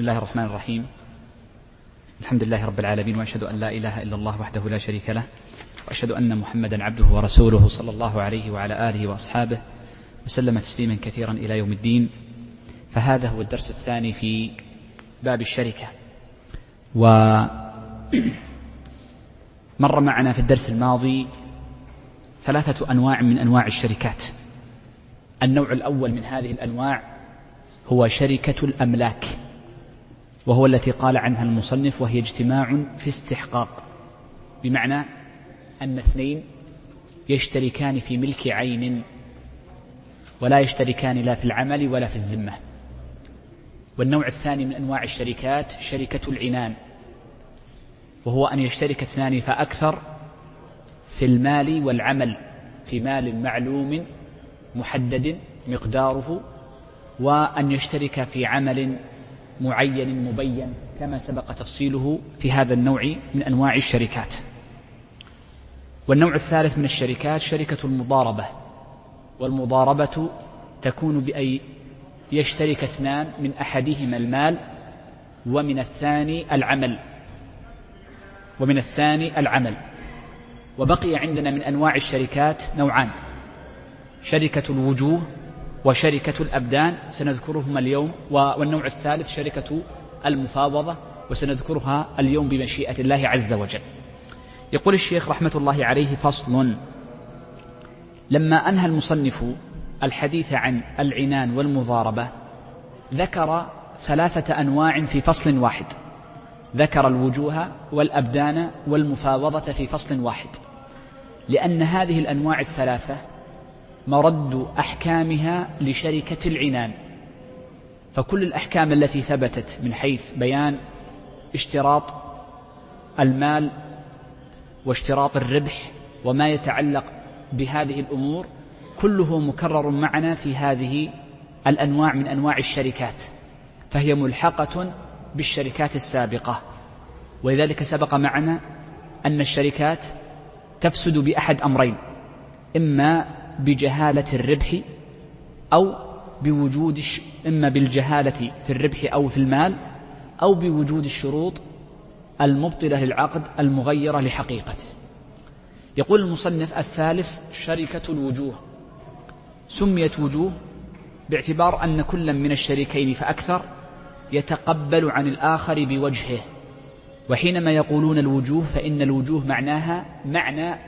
بسم الله الرحمن الرحيم. الحمد لله رب العالمين وأشهد أن لا إله إلا الله وحده لا شريك له وأشهد أن محمدا عبده ورسوله صلى الله عليه وعلى آله وأصحابه وسلم تسليما كثيرا إلى يوم الدين. فهذا هو الدرس الثاني في باب الشركة. و مر معنا في الدرس الماضي ثلاثة أنواع من أنواع الشركات. النوع الأول من هذه الأنواع هو شركة الأملاك. وهو التي قال عنها المصنف وهي اجتماع في استحقاق. بمعنى أن اثنين يشتركان في ملك عين ولا يشتركان لا في العمل ولا في الذمة. والنوع الثاني من أنواع الشركات شركة العنان وهو أن يشترك اثنان فأكثر في المال والعمل في مال معلوم محدد مقداره وأن يشترك في عمل معين مبين كما سبق تفصيله في هذا النوع من أنواع الشركات. والنوع الثالث من الشركات شركة المضاربة. والمضاربة تكون بأن يشترك اثنان من أحدهما المال ومن الثاني العمل. ومن الثاني العمل. وبقي عندنا من أنواع الشركات نوعان. شركة الوجوه وشركة الأبدان سنذكرهما اليوم والنوع الثالث شركة المفاوضة وسنذكرها اليوم بمشيئة الله عز وجل. يقول الشيخ رحمة الله عليه فصل لما أنهى المصنف الحديث عن العنان والمضاربة ذكر ثلاثة أنواع في فصل واحد. ذكر الوجوه والأبدان والمفاوضة في فصل واحد. لأن هذه الأنواع الثلاثة مرد أحكامها لشركة العنان. فكل الأحكام التي ثبتت من حيث بيان اشتراط المال واشتراط الربح وما يتعلق بهذه الأمور كله مكرر معنا في هذه الأنواع من أنواع الشركات. فهي ملحقة بالشركات السابقة. ولذلك سبق معنا أن الشركات تفسد بأحد أمرين. إما بجهالة الربح أو بوجود إما بالجهالة في الربح أو في المال أو بوجود الشروط المبطلة للعقد المغيرة لحقيقته. يقول المصنف الثالث شركة الوجوه. سميت وجوه باعتبار أن كل من الشريكين فأكثر يتقبل عن الآخر بوجهه وحينما يقولون الوجوه فإن الوجوه معناها معنى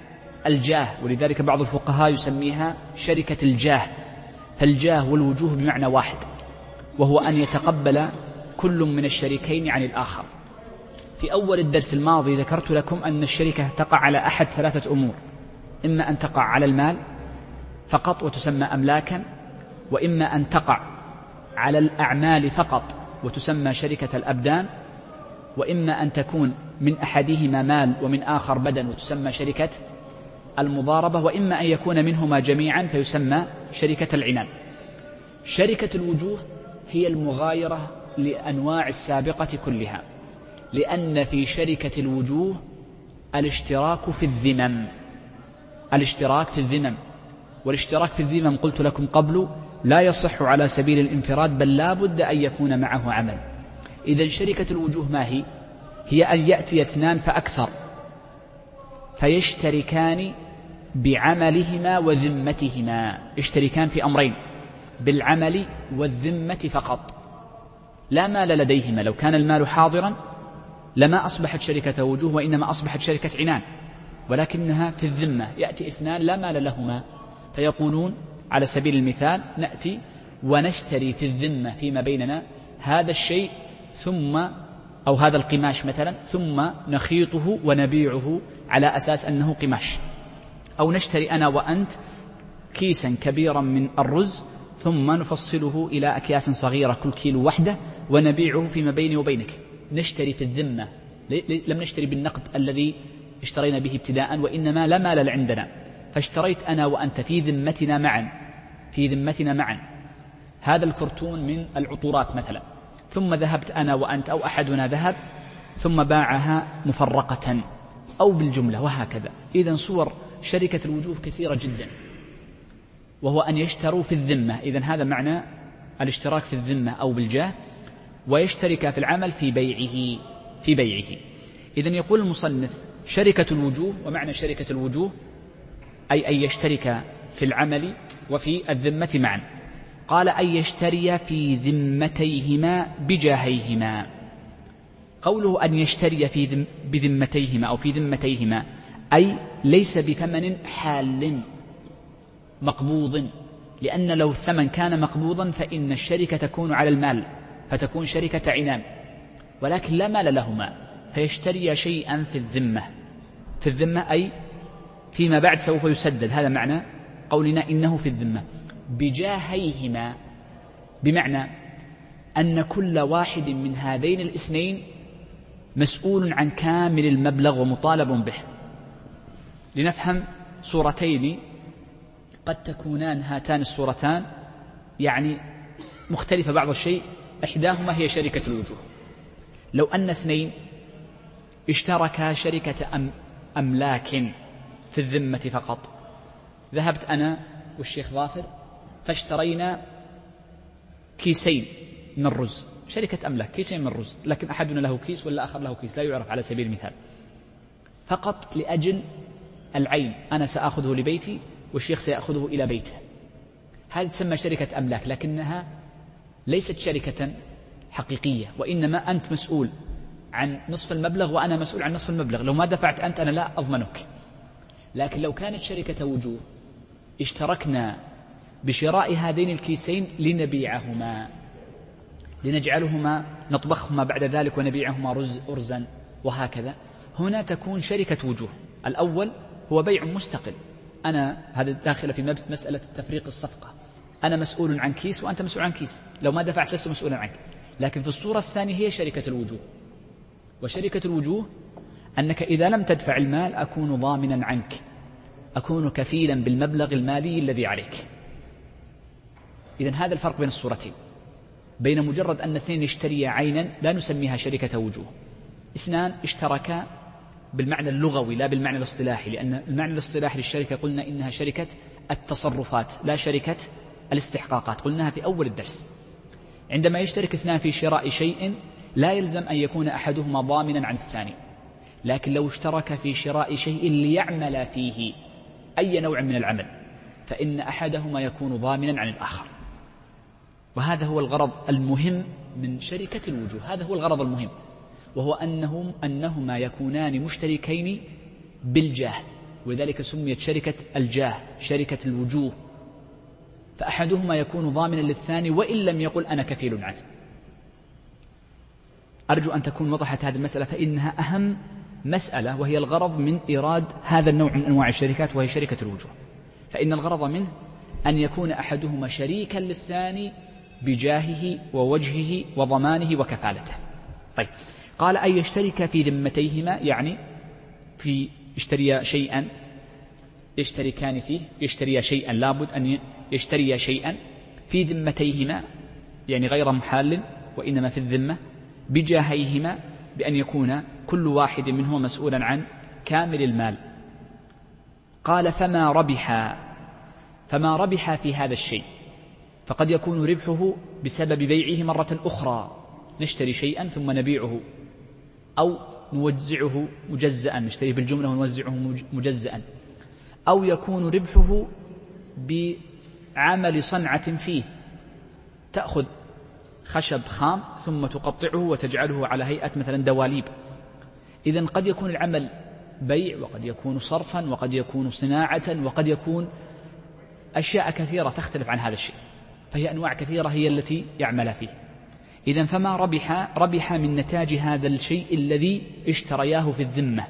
الجاه ولذلك بعض الفقهاء يسميها شركة الجاه. فالجاه والوجوه بمعنى واحد وهو أن يتقبل كل من الشريكين عن الآخر. في أول الدرس الماضي ذكرت لكم أن الشركة تقع على أحد ثلاثة أمور إما أن تقع على المال فقط وتسمى أملاكا وإما أن تقع على الأعمال فقط وتسمى شركة الأبدان وإما أن تكون من أحدهما مال ومن آخر بدن وتسمى شركة المضاربة وإما أن يكون منهما جميعا فيسمى شركة العنان. شركة الوجوه هي المغايرة لأنواع السابقة كلها لأن في شركة الوجوه الاشتراك في الذمم. الاشتراك في الذمم. والاشتراك في الذمم قلت لكم قبل لا يصح على سبيل الانفراد بل لا بد أن يكون معه عمل. إذا شركة الوجوه ما هي؟ هي أن يأتي اثنان فأكثر فيشتركان بعملهما وذمتهما. يشتركان في أمرين. بالعمل والذمة فقط. لا مال لديهما. لو كان المال حاضرا لما أصبحت شركة وجوه وإنما أصبحت شركة عنان. ولكنها في الذمة. يأتي اثنان لا مال لهما. فيقولون على سبيل المثال نأتي ونشتري في الذمة فيما بيننا هذا الشيء ثم أو هذا القماش مثلا ثم نخيطه ونبيعه على أساس أنه قماش. أو نشتري أنا وأنت كيسا كبيرا من الرز ثم نفصله إلى أكياس صغيرة كل كيلو وحدة ونبيعه فيما بيني وبينك. نشتري في الذمة. لم نشتري بالنقد الذي اشترينا به ابتداء وإنما لا مال عندنا. فاشتريت أنا وأنت في ذمتنا معا. في ذمتنا معا. هذا الكرتون من العطورات مثلا. ثم ذهبت أنا وأنت أو أحدنا ذهب ثم باعها مفرقة أو بالجملة وهكذا. إذا صور شركة الوجوه كثيرة جدا وهو أن يشتروا في الذمة. إذا هذا معنى الاشتراك في الذمة أو بالجاه ويشترك في العمل في بيعه في بيعه. إذا يقول المصنف شركة الوجوه ومعنى شركة الوجوه أي أن يشترك في العمل وفي الذمة معا. قال أن يشتري في ذمتيهما بجاهيهما. قوله أن يشتري في بذمتيهما أو في ذمتيهما أي ليس بثمن حال مقبوض لأن لو الثمن كان مقبوضا فإن الشركة تكون على المال فتكون شركة عنان ولكن لا مال لهما فيشتري شيئا في الذمة. في الذمة أي فيما بعد سوف يسدد. هذا معنى قولنا إنه في الذمة. بجاهيهما بمعنى أن كل واحد من هذين الاثنين مسؤول عن كامل المبلغ ومطالب به. لنفهم صورتين قد تكونان هاتان الصورتان يعني مختلفة بعض الشيء إحداهما هي شركة الوجوه. لو أن اثنين اشتركا شركة أم أملاك في الذمة فقط. ذهبت أنا والشيخ ظافر فاشترينا كيسين من الرز شركة أملاك كيسين من الرز لكن أحدنا له كيس ولا آخر له كيس لا يعرف على سبيل المثال. فقط لأجل العين أنا سآخذه لبيتي والشيخ سيأخذه إلى بيته. هذه تسمى شركة أملاك لكنها ليست شركة حقيقية وإنما أنت مسؤول عن نصف المبلغ وأنا مسؤول عن نصف المبلغ. لو ما دفعت أنت أنا لا أضمنك. لكن لو كانت شركة وجوه اشتركنا بشراء هذين الكيسين لنبيعهما. لنجعلهما نطبخهما بعد ذلك ونبيعهما رز أرزا وهكذا. هنا تكون شركة وجوه. الأول هو بيع مستقل. أنا هذا داخل في مسألة تفريق الصفقة. أنا مسؤول عن كيس وأنت مسؤول عن كيس. لو ما دفعت لست مسؤولا عنك. لكن في الصورة الثانية هي شركة الوجوه. وشركة الوجوه أنك إذا لم تدفع المال أكون ضامنا عنك. أكون كفيلا بالمبلغ المالي الذي عليك. إذا هذا الفرق بين الصورتين. بين مجرد أن اثنين يشتريا عينا لا نسميها شركة وجوه. اثنان اشتركا بالمعنى اللغوي لا بالمعنى الاصطلاحي لأن المعنى الاصطلاحي للشركة قلنا إنها شركة التصرفات لا شركة الاستحقاقات قلناها في أول الدرس. عندما يشترك اثنان في شراء شيء لا يلزم أن يكون أحدهما ضامنا عن الثاني. لكن لو اشترك في شراء شيء ليعمل فيه أي نوع من العمل فإن أحدهما يكون ضامنا عن الآخر. وهذا هو الغرض المهم من شركة الوجوه هذا هو الغرض المهم. وهو أنهم أنهما يكونان مشتركين بالجاه ولذلك سميت شركة الجاه شركة الوجوه. فأحدهما يكون ضامنا للثاني وإن لم يقل أنا كفيل عنه. أرجو أن تكون وضحت هذه المسألة فإنها أهم مسألة وهي الغرض من إيراد هذا النوع من أنواع الشركات وهي شركة الوجوه. فإن الغرض منه أن يكون أحدهما شريكا للثاني بجاهه ووجهه وضمانه وكفالته. طيب. قال أن يشترك في ذمتيهما يعني في يشتري شيئا يشتركان فيه يشتري شيئا لابد أن يشتري شيئا في ذمتيهما يعني غير محال وإنما في الذمة بجاهيهما بأن يكون كل واحد منهما مسؤولا عن كامل المال. قال فما ربح فما ربح في هذا الشيء؟ فقد يكون ربحه بسبب بيعه مرة أخرى نشتري شيئا ثم نبيعه. أو نوزعه مجزأ نشتريه بالجملة ونوزعه مجزأ. أو يكون ربحه بعمل صنعة فيه. تأخذ خشب خام ثم تقطعه وتجعله على هيئة مثلا دواليب. إذا قد يكون العمل بيع وقد يكون صرفا وقد يكون صناعة وقد يكون أشياء كثيرة تختلف عن هذا الشيء. فهي أنواع كثيرة هي التي يعمل فيه. إذا فما ربح ربح من نتاج هذا الشيء الذي اشترياه في الذمة.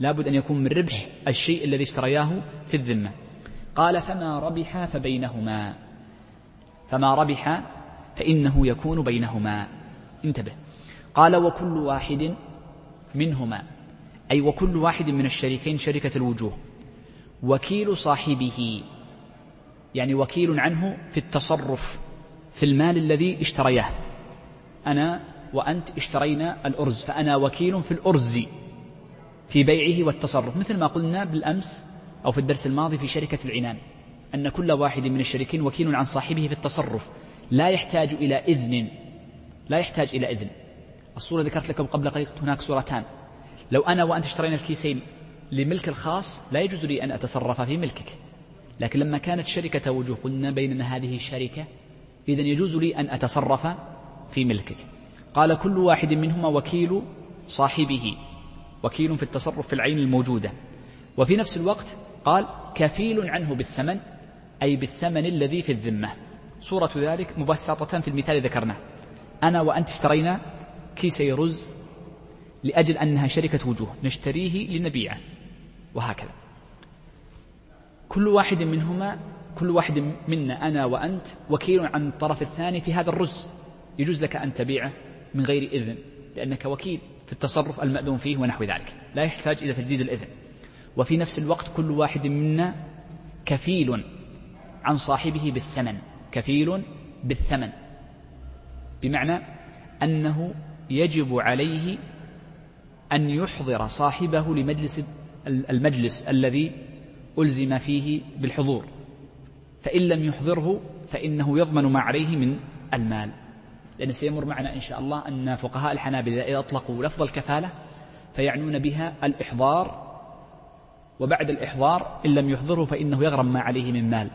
لابد أن يكون من ربح الشيء الذي اشترياه في الذمة. قال فما ربح فبينهما. فما ربح فإنه يكون بينهما. انتبه. قال وكل واحد منهما. أي وكل واحد من الشريكين شركة الوجوه. وكيل صاحبه. يعني وكيل عنه في التصرف. في المال الذي اشترياه. أنا وأنت اشترينا الأرز فأنا وكيل في الأرز في بيعه والتصرف مثل ما قلنا بالأمس أو في الدرس الماضي في شركة العنان أن كل واحد من الشريكين وكيل عن صاحبه في التصرف لا يحتاج إلى إذن لا يحتاج إلى إذن. الصورة ذكرت لكم قبل قليل هناك صورتان. لو أنا وأنت اشترينا الكيسين لملك الخاص لا يجوز لي أن أتصرف في ملكك. لكن لما كانت شركة وجوه قلنا بيننا هذه الشركة إذا يجوز لي أن أتصرف في ملكك. قال كل واحد منهما وكيل صاحبه وكيل في التصرف في العين الموجودة. وفي نفس الوقت قال كفيل عنه بالثمن أي بالثمن الذي في الذمة. صورة ذلك مبسطة في المثال ذكرناه. أنا وأنت اشترينا كيسي رز لأجل أنها شركة وجوه نشتريه لنبيعه وهكذا. كل واحد منهما كل واحد منا أنا وأنت وكيل عن الطرف الثاني في هذا الرز. يجوز لك أن تبيعه من غير إذن لأنك وكيل في التصرف المأذون فيه ونحو ذلك. لا يحتاج إلى تجديد الإذن. وفي نفس الوقت كل واحد منا كفيل عن صاحبه بالثمن. كفيل بالثمن. بمعنى أنه يجب عليه أن يحضر صاحبه لمجلس المجلس الذي ألزم فيه بالحضور. فإن لم يحضره فإنه يضمن ما عليه من المال. لأن سيمر معنا إن شاء الله أن فقهاء الحنابلة إذا أطلقوا لفظ الكفالة فيعنون بها الإحضار وبعد الإحضار إن لم يحضره فإنه يغرم ما عليه من مال.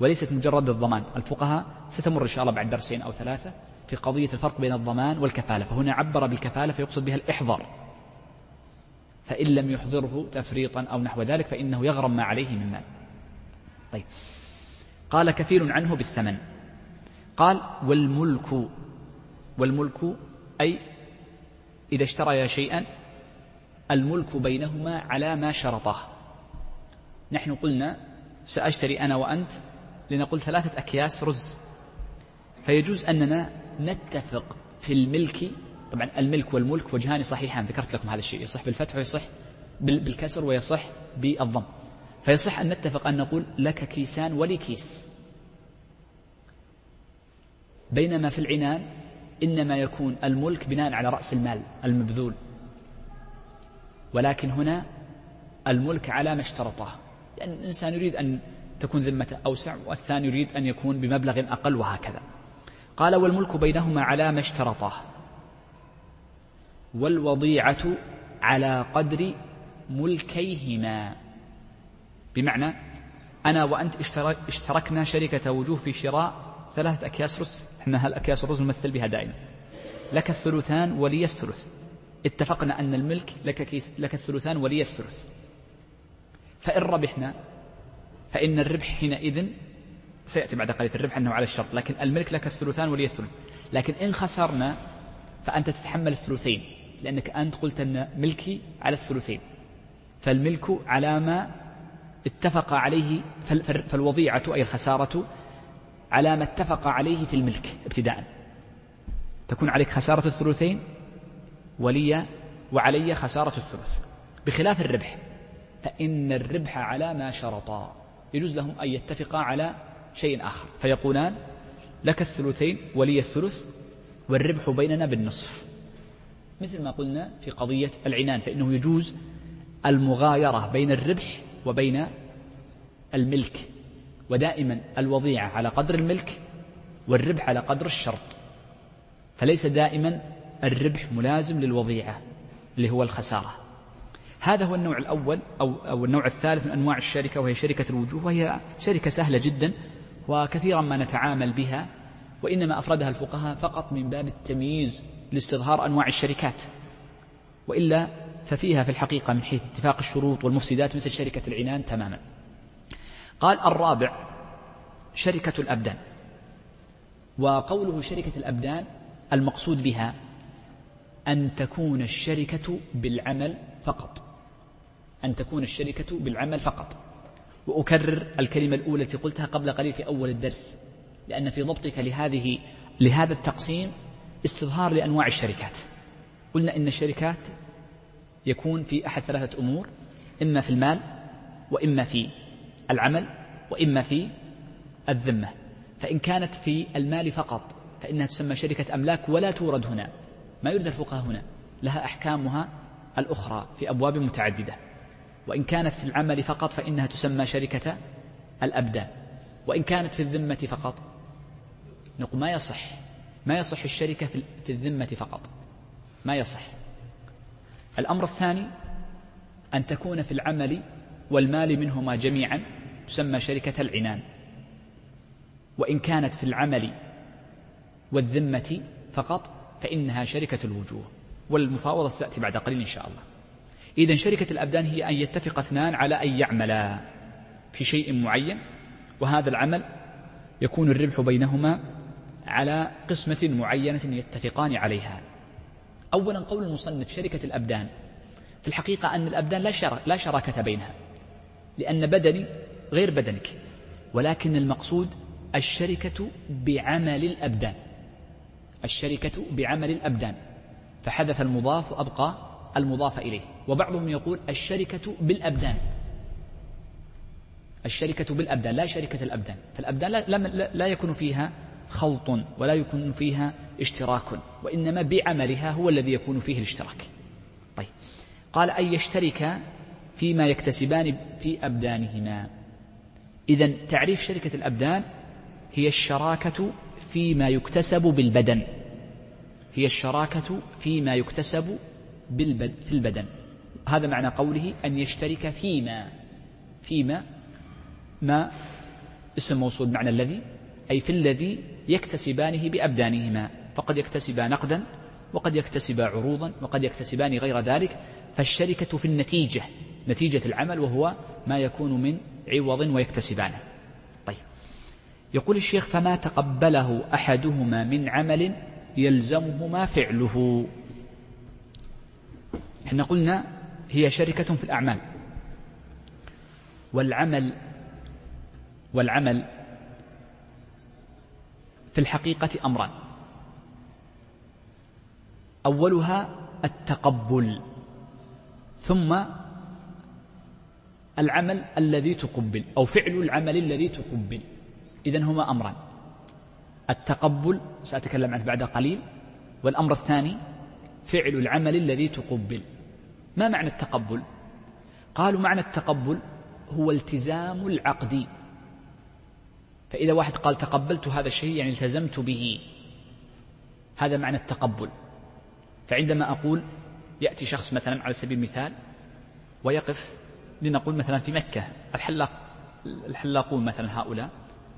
وليست مجرد الضمان. الفقهاء ستمر إن شاء الله بعد درسين أو ثلاثة في قضية الفرق بين الضمان والكفالة. فهنا عبر بالكفالة فيقصد بها الإحضار. فإن لم يحضره تفريطا أو نحو ذلك فإنه يغرم ما عليه من مال. طيب. قال كفيل عنه بالثمن. قال والملك والملك أي إذا اشتريا شيئا الملك بينهما على ما شرطاه نحن قلنا سأشتري أنا وأنت لنقول ثلاثة أكياس رز. فيجوز أننا نتفق في الملك. طبعا الملك والملك وجهان صحيحان. ذكرت لكم هذا الشيء يصح بالفتح ويصح بالكسر ويصح بالضم. فيصح أن نتفق أن نقول لك كيسان ولي كيس. بينما في العنان إنما يكون الملك بناء على رأس المال المبذول. ولكن هنا الملك على ما اشترطه. لأن يعني الإنسان يريد أن تكون ذمته أوسع والثاني يريد أن يكون بمبلغ أقل وهكذا. قال والملك بينهما على ما اشترطاه والوضيعة على قدر ملكيهما. بمعنى أنا وأنت اشتركنا شركة وجوه في شراء ثلاثة أكياس رز. إحنا هالأكياس الرز نمثل بها دائما. لك الثلثان ولي الثلث. اتفقنا أن الملك لك, كيس لك الثلثان ولي الثلث. فإن ربحنا فإن الربح حينئذ سيأتي بعد قليل الربح أنه على الشرط لكن الملك لك الثلثان ولي الثلث. لكن إن خسرنا فأنت تتحمل الثلثين لأنك أنت قلت أن ملكي على الثلثين. فالملك على ما اتفق عليه فالوضيعة أي الخسارة على ما اتفق عليه في الملك ابتداء. تكون عليك خسارة الثلثين ولي وعلي خسارة الثلث. بخلاف الربح فإن الربح على ما شرطا. يجوز لهم أن يتفقا على شيء آخر. فيقولان لك الثلثين ولي الثلث والربح بيننا بالنصف. مثل ما قلنا في قضية العنان فإنه يجوز المغايرة بين الربح وبين الملك ودائما الوضيعة على قدر الملك والربح على قدر الشرط. فليس دائما الربح ملازم للوضيعة اللي هو الخسارة. هذا هو النوع الأول أو, أو النوع الثالث من أنواع الشركة وهي شركة الوجوه وهي شركة سهلة جدا وكثيرا ما نتعامل بها وإنما أفردها الفقهاء فقط من باب التمييز لاستظهار أنواع الشركات. وإلا ففيها في الحقيقة من حيث اتفاق الشروط والمفسدات مثل شركة العنان تماما. قال الرابع شركة الأبدان. وقوله شركة الأبدان المقصود بها أن تكون الشركة بالعمل فقط. أن تكون الشركة بالعمل فقط. وأكرر الكلمة الأولى التي قلتها قبل قليل في أول الدرس لأن في ضبطك لهذه لهذا التقسيم استظهار لأنواع الشركات. قلنا إن الشركات يكون في أحد ثلاثة أمور إما في المال وإما في العمل وإما في الذمة. فإن كانت في المال فقط فإنها تسمى شركة أملاك ولا تورد هنا. ما يريد الفقهاء هنا لها أحكامها الأخرى في أبواب متعددة. وإن كانت في العمل فقط فإنها تسمى شركة الأبدان وإن كانت في الذمة فقط نقول ما يصح ما يصح الشركة في الذمة فقط. ما يصح. الأمر الثاني أن تكون في العمل والمال منهما جميعا تسمى شركة العنان. وإن كانت في العمل والذمة فقط فإنها شركة الوجوه. والمفاوضة ستأتي بعد قليل إن شاء الله. إذا شركة الأبدان هي أن يتفق اثنان على أن يعملا في شيء معين وهذا العمل يكون الربح بينهما على قسمة معينة يتفقان عليها. أولا قول المصنف شركة الأبدان. في الحقيقة أن الأبدان لا, شر... لا شراكة بينها لأن بدني غير بدنك ولكن المقصود الشركة بعمل الأبدان. الشركة بعمل الأبدان. فحذف المضاف وأبقى المضاف إليه. وبعضهم يقول الشركة بالأبدان. الشركة بالأبدان لا شركة الأبدان. فالأبدان لا, لا, لا يكون فيها خلط ولا يكون فيها اشتراك وإنما بعملها هو الذي يكون فيه الاشتراك. طيب. قال أن يشترك فيما يكتسبان في أبدانهما. إذا تعريف شركة الأبدان هي الشراكة فيما يكتسب بالبدن. هي الشراكة فيما يكتسب في البدن. هذا معنى قوله أن يشترك فيما فيما ما اسم موصول معنى الذي أي في الذي يكتسبانه بأبدانهما فقد يكتسبا نقدا وقد يكتسبا عروضا وقد يكتسبان غير ذلك فالشركة في النتيجة نتيجة العمل وهو ما يكون من عوض ويكتسبانه طيب. يقول الشيخ فما تقبله أحدهما من عمل يلزمهما فعله؟ إحنا قلنا هي شركة في الأعمال. والعمل والعمل في الحقيقة أمران. أولها التقبل ثم العمل الذي تقبل أو فعل العمل الذي تقبل. إذن هما أمران. التقبل سأتكلم عنه بعد قليل. والأمر الثاني فعل العمل الذي تقبل. ما معنى التقبل؟ قالوا معنى التقبل هو التزام العقد فإذا واحد قال تقبلت هذا الشيء يعني التزمت به. هذا معنى التقبل. فعندما أقول يأتي شخص مثلا على سبيل المثال ويقف لنقول مثلا في مكة الحلاق الحلاقون مثلا هؤلاء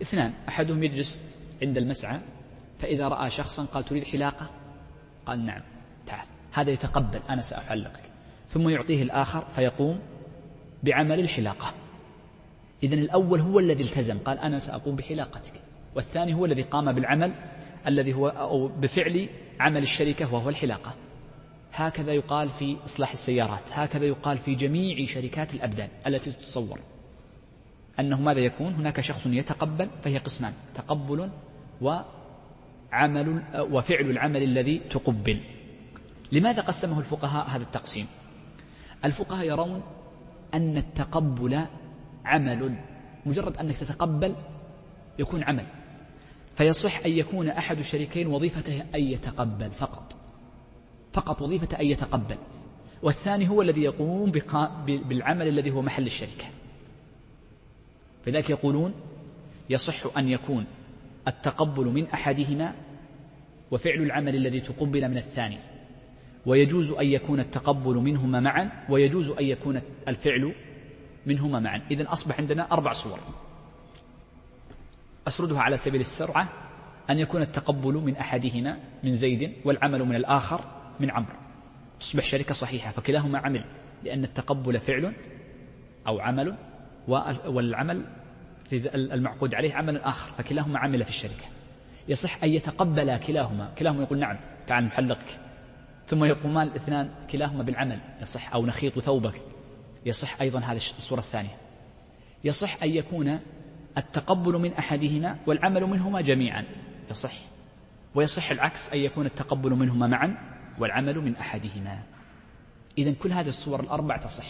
اثنان أحدهم يجلس عند المسعى فإذا رأى شخصا قال تريد حلاقة؟ قال نعم تعال هذا يتقبل أنا سأحلقك ثم يعطيه الآخر فيقوم بعمل الحلاقة. إذا الأول هو الذي التزم. قال أنا سأقوم بحلاقتك. والثاني هو الذي قام بالعمل الذي هو أو بفعل عمل الشركة وهو الحلاقة. هكذا يقال في إصلاح السيارات. هكذا يقال في جميع شركات الأبدان التي تتصور. أنه ماذا يكون؟ هناك شخص يتقبل فهي قسمان. تقبل وعمل وفعل العمل الذي تقبل. لماذا قسمه الفقهاء هذا التقسيم؟ الفقهاء يرون أن التقبل عمل. مجرد أنك تتقبل يكون عمل. فيصح أن يكون أحد الشريكين وظيفته أن يتقبل فقط. فقط وظيفة أن يتقبل. والثاني هو الذي يقوم بالعمل الذي هو محل الشركة. فذلك يقولون يصح أن يكون التقبل من أحدهما وفعل العمل الذي تقبل من الثاني. ويجوز أن يكون التقبل منهما معا ويجوز أن يكون الفعل منهما معا. إذا أصبح عندنا أربع صور. أسردها على سبيل السرعة أن يكون التقبل من أحدهما من زيد والعمل من الآخر من عمرو. تصبح شركة صحيحة فكلاهما عمل لأن التقبل فعل أو عمل والعمل في المعقود عليه عمل آخر فكلاهما عمل في الشركة. يصح أن يتقبل كلاهما. كلاهما يقول نعم تعال نحلقك. ثم يقومان الاثنان كلاهما بالعمل يصح أو نخيط ثوبك. يصح أيضا هذه الصورة الثانية. يصح أن يكون التقبل من أحدهما والعمل منهما جميعا. يصح. ويصح العكس أن يكون التقبل منهما معا والعمل من أحدهما. إذا كل هذه الصور الأربع تصح.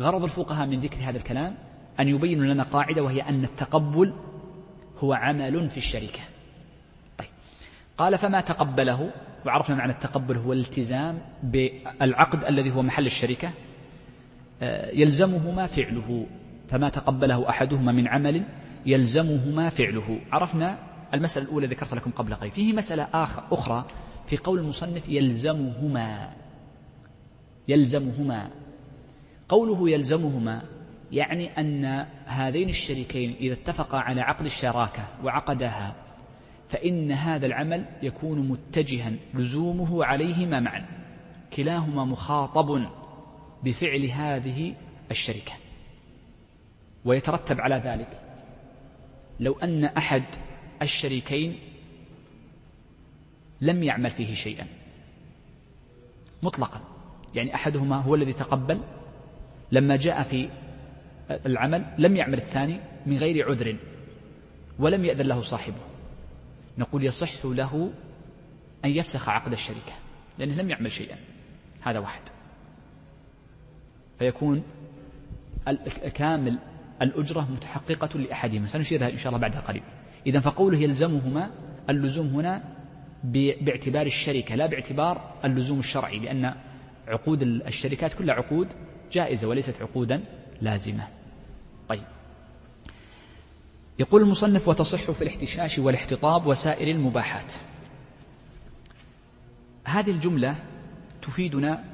غرض الفقهاء من ذكر هذا الكلام أن يبينوا لنا قاعدة وهي أن التقبل هو عمل في الشركة. طيب. قال فما تقبله؟ وعرفنا معنى التقبل هو الالتزام بالعقد الذي هو محل الشركة. يلزمهما فعله فما تقبله أحدهما من عمل يلزمهما فعله. عرفنا المسألة الأولى ذكرت لكم قبل قليل. فيه مسألة آخر أخرى في قول المصنف يلزمهما. يلزمهما. قوله يلزمهما يعني أن هذين الشريكين إذا اتفقا على عقد الشراكة وعقدها فإن هذا العمل يكون متجها لزومه عليهما معا كلاهما مخاطب. بفعل هذه الشركة. ويترتب على ذلك لو أن أحد الشريكين لم يعمل فيه شيئا. مطلقا. يعني أحدهما هو الذي تقبل لما جاء في العمل لم يعمل الثاني من غير عذر ولم يأذن له صاحبه. نقول يصح له أن يفسخ عقد الشركة لأنه لم يعمل شيئا. هذا واحد. فيكون كامل الأجرة متحققة لأحدهما. سنشير إن شاء الله بعد قليل. إذا فقوله يلزمهما اللزوم هنا باعتبار الشركة لا باعتبار اللزوم الشرعي لأن عقود الشركات كلها عقود جائزة وليست عقودا لازمة. طيب. يقول المصنف وتصح في الاحتشاش والاحتطاب وسائر المباحات. هذه الجملة تفيدنا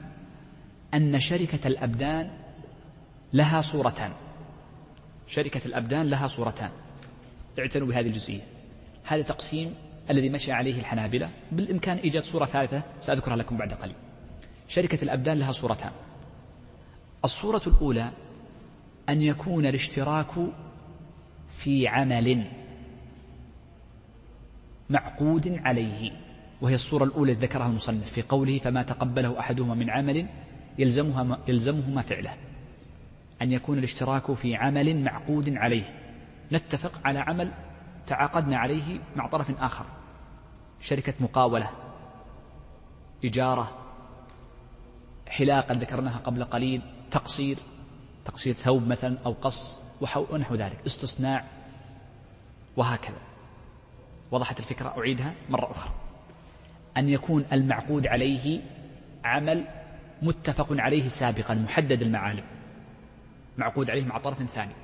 أن شركة الأبدان لها صورتان. شركة الأبدان لها صورتان. اعتنوا بهذه الجزئية. هذا تقسيم الذي مشى عليه الحنابلة. بالإمكان إيجاد صورة ثالثة سأذكرها لكم بعد قليل. شركة الأبدان لها صورتان. الصورة الأولى أن يكون الاشتراك في عمل معقود عليه وهي الصورة الأولى ذكرها المصنف في قوله فما تقبله أحدهما من عمل يلزمها يلزمهما فعله. أن يكون الاشتراك في عمل معقود عليه. نتفق على عمل تعاقدنا عليه مع طرف آخر. شركة مقاولة إجارة حلاقا ذكرناها قبل قليل تقصير تقصير ثوب مثلا أو قص ونحو ذلك استصناع وهكذا. وضحت الفكرة أعيدها مرة أخرى. أن يكون المعقود عليه عمل متفق عليه سابقا محدد المعالم. معقود عليه مع طرف ثاني.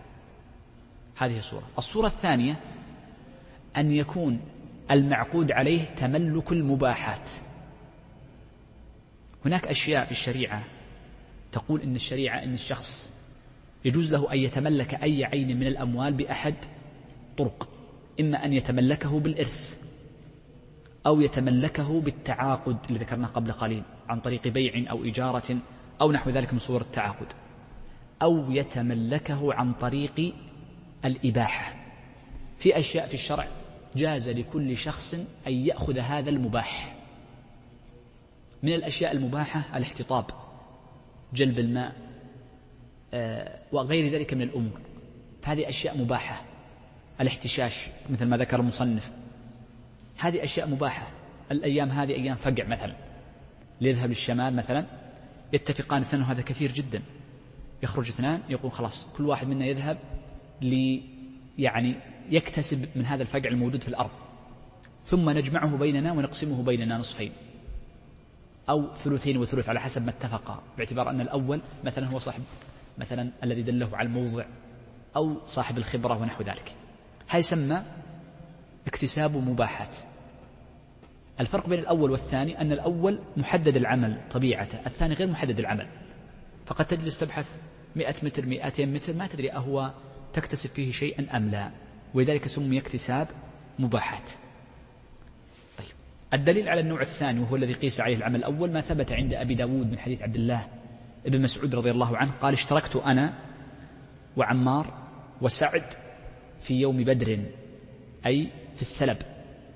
هذه الصورة. الصورة الثانية أن يكون المعقود عليه تملك المباحات. هناك أشياء في الشريعة تقول إن الشريعة إن الشخص يجوز له أن يتملك أي عين من الأموال بأحد طرق إما أن يتملكه بالإرث أو يتملكه بالتعاقد اللي ذكرناه قبل قليل عن طريق بيع أو إجارة أو نحو ذلك من صور التعاقد. أو يتملكه عن طريق الإباحة. في أشياء في الشرع جاز لكل شخص أن يأخذ هذا المباح. من الأشياء المباحة الاحتطاب جلب الماء آه، وغير ذلك من الأمور. فهذه أشياء مباحة. الاحتشاش مثل ما ذكر المصنف. هذه أشياء مباحة. الأيام هذه أيام فقع مثلا. ليذهب للشمال مثلا. يتفقان اثنان هذا كثير جدا. يخرج اثنان يقول خلاص كل واحد منا يذهب لي يعني يكتسب من هذا الفقع الموجود في الأرض. ثم نجمعه بيننا ونقسمه بيننا نصفين. أو ثلثين وثلث على حسب ما اتفقا باعتبار أن الأول مثلا هو صاحب مثلا الذي دله على الموضع أو صاحب الخبرة ونحو ذلك. هذا يسمى اكتساب مباحات. الفرق بين الأول والثاني أن الأول محدد العمل طبيعته الثاني غير محدد العمل. فقد تجلس تبحث مئة متر مئتين متر ما تدري أهو تكتسب فيه شيئا أم لا. ولذلك سمي اكتساب مباحات. طيب. الدليل على النوع الثاني وهو الذي قيس عليه العمل الأول ما ثبت عند أبي داود من حديث عبد الله ابن مسعود رضي الله عنه قال اشتركت أنا وعمار وسعد في يوم بدر أي في السلب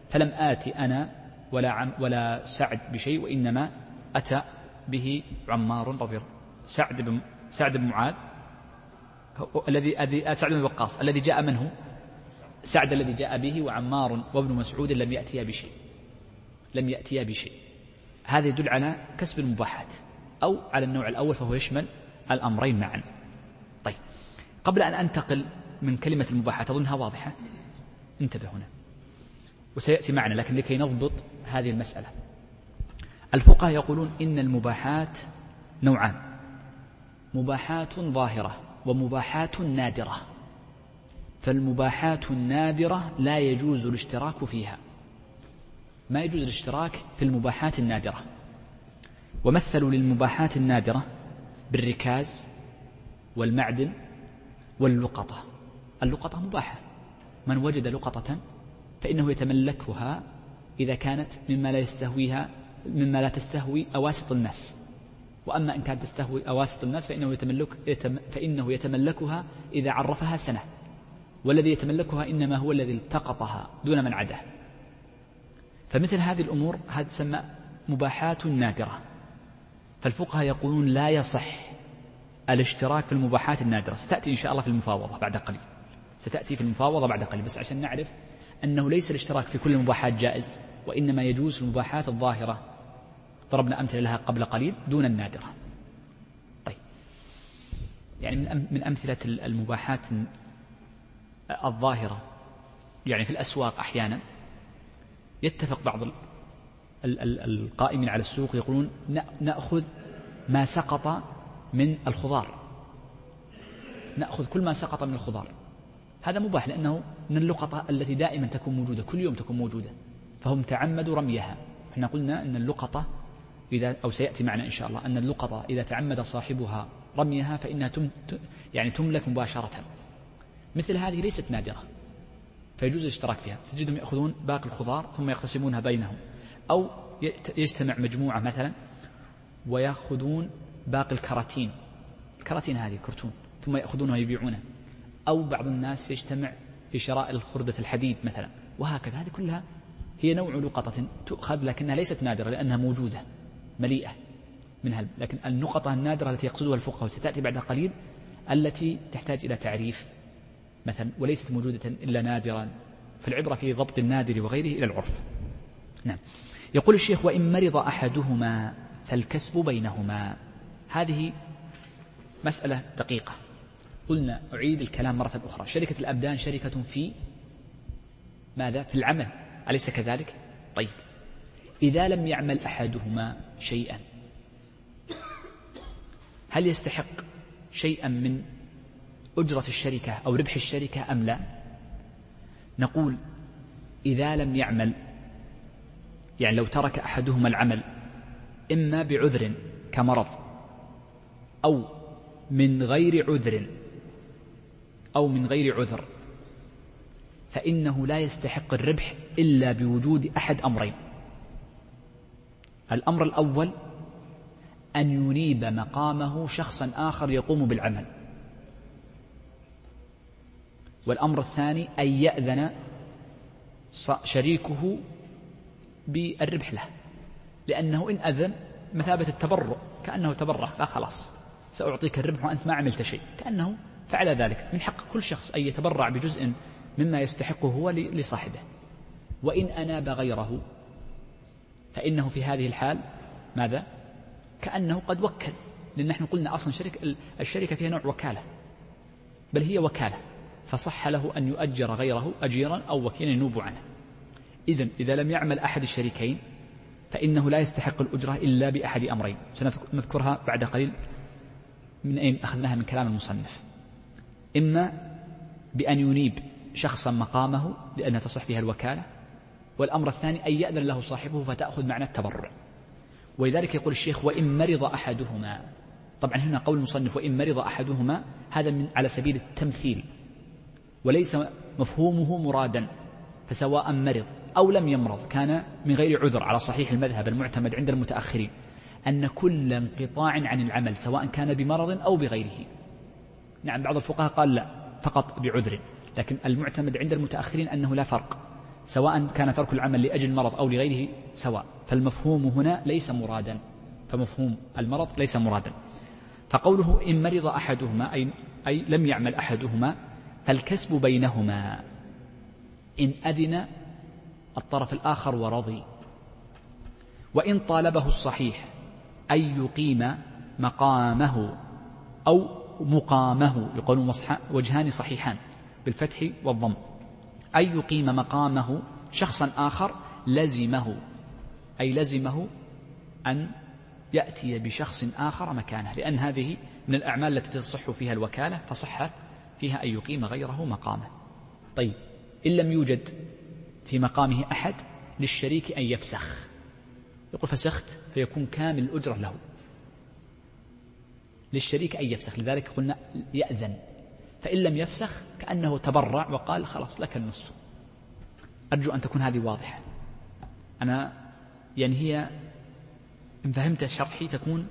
فلم آتي أنا ولا عم ولا سعد بشيء وإنما أتى به عمار رضي الله سعد بن سعد بن معاذ الذي سعد بن وقاص الذي جاء منه. سعد الذي جاء به وعمار وابن مسعود لم يأتيا بشيء. لم يأتيا بشيء. هذا يدل على كسب المباحات أو على النوع الأول فهو يشمل الأمرين معا. طيب قبل أن أنتقل من كلمة المباحات أظنها واضحة. انتبه هنا. وسيأتي معنا لكن لكي نضبط هذه المسألة. الفقهاء يقولون إن المباحات نوعان مباحات ظاهرة ومباحات نادرة. فالمباحات النادرة لا يجوز الاشتراك فيها ما يجوز الاشتراك في المباحات النادرة. ومثلوا للمباحات النادرة بالركاز والمعدن واللقطة. اللقطة مباحة. من وجد لقطة فإنه يتملكها إذا كانت مما لا يستهويها مما لا تستهوي أواسط الناس وأما إن كانت تستهوي أواسط الناس فإنه, يتملك يتم فإنه يتملكها إذا عرفها سنة. والذي يتملكها إنما هو الذي التقطها دون من عده فمثل هذه الأمور هذه تسمى مباحات نادرة. فالفقهاء يقولون لا يصح الاشتراك في المباحات النادرة. ستأتي إن شاء الله في المفاوضة بعد قليل. ستأتي في المفاوضة بعد قليل. بس عشان نعرف أنه ليس الاشتراك في كل المباحات جائز وإنما يجوز في المباحات الظاهرة. ضربنا أمثلة لها قبل قليل دون النادرة. طيب. يعني من من أمثلة المباحات الظاهرة. يعني في الأسواق أحيانا يتفق بعض القائمين على السوق يقولون نأخذ ما سقط من الخضار. نأخذ كل ما سقط من الخضار. هذا مباح لأنه من اللقطة التي دائما تكون موجودة كل يوم تكون موجودة. فهم تعمدوا رميها. إحنا قلنا أن اللقطة إذا أو سيأتي معنا إن شاء الله أن اللقطة إذا تعمد صاحبها رميها فإنها تم يعني تملك مباشرة. مثل هذه ليست نادرة. فيجوز الاشتراك فيها. تجدهم يأخذون باقي الخضار ثم يقتسمونها بينهم. أو يجتمع مجموعة مثلا ويأخذون باقي الكراتين. الكراتين هذه كرتون. ثم يأخذونها ويبيعونها أو بعض الناس يجتمع في شراء الخردة الحديد مثلا. وهكذا هذه كلها هي نوع لقطة تؤخذ لكنها ليست نادرة لأنها موجودة مليئة منها لكن النقطة النادرة التي يقصدها الفقهاء وستأتي بعد قليل التي تحتاج إلى تعريف مثلا وليست موجودة إلا نادرا فالعبرة في ضبط النادر وغيره إلى العرف. نعم. يقول الشيخ وإن مرض أحدهما فالكسب بينهما. هذه مسألة دقيقة. قلنا أعيد الكلام مرة أخرى. شركة الأبدان شركة في ماذا؟ في العمل. أليس كذلك؟ طيب. إذا لم يعمل أحدهما شيئا هل يستحق شيئا من أجرة الشركة أو ربح الشركة أم لا؟ نقول إذا لم يعمل يعني لو ترك أحدهما العمل إما بعذر كمرض أو من غير عذر أو من غير عذر. فإنه لا يستحق الربح إلا بوجود أحد أمرين. الأمر الأول أن ينيب مقامه شخصا آخر يقوم بالعمل. والأمر الثاني أن يأذن شريكه بالربح له. لأنه إن أذن مثابة التبرع كأنه تبرع لا خلاص سأعطيك الربح وأنت ما عملت شيء كأنه فعل ذلك من حق كل شخص أن يتبرع بجزء مما يستحقه هو لصاحبه. وإن أناب غيره فإنه في هذه الحال ماذا؟ كأنه قد وكل. لأن نحن قلنا أصلا شركة الشركة فيها نوع وكالة. بل هي وكالة. فصح له أن يؤجر غيره أجيرا أو وكيلا ينوب عنه. إذا إذا لم يعمل أحد الشريكين فإنه لا يستحق الأجرة إلا بأحد أمرين. سنذكرها بعد قليل. من أين أخذناها؟ من كلام المصنف. إما بأن ينيب شخصا مقامه لأنها تصح فيها الوكالة والأمر الثاني أن يأذن له صاحبه فتأخذ معنى التبرع. ولذلك يقول الشيخ وإن مرض أحدهما طبعا هنا قول المصنف وإن مرض أحدهما هذا من على سبيل التمثيل وليس مفهومه مرادا فسواء مرض أو لم يمرض كان من غير عذر على صحيح المذهب المعتمد عند المتأخرين أن كل انقطاع عن العمل سواء كان بمرض أو بغيره نعم بعض الفقهاء قال لا فقط بعذر. لكن المعتمد عند المتأخرين أنه لا فرق سواء كان ترك العمل لأجل المرض أو لغيره سواء. فالمفهوم هنا ليس مرادا. فمفهوم المرض ليس مرادا. فقوله إن مرض أحدهما أي, أي لم يعمل أحدهما فالكسب بينهما. إن أذن الطرف الآخر ورضي. وإن طالبه الصحيح أن يقيم مقامه أو مقامه يقولون وجهان صحيحان بالفتح والضم. أن يقيم مقامه شخصا آخر لزمه أي لزمه أن يأتي بشخص آخر مكانه لأن هذه من الأعمال التي تصح فيها الوكالة فصحت فيها أن يقيم غيره مقامه. طيب إن لم يوجد في مقامه أحد للشريك أن يفسخ. يقول فسخت فيكون كامل الأجرة له. للشريك أن يفسخ لذلك قلنا يأذن. فإن لم يفسخ كأنه تبرع وقال خلاص لك النصف. أرجو أن تكون هذه واضحة. أنا يعني هي إن فهمت شرحي تكون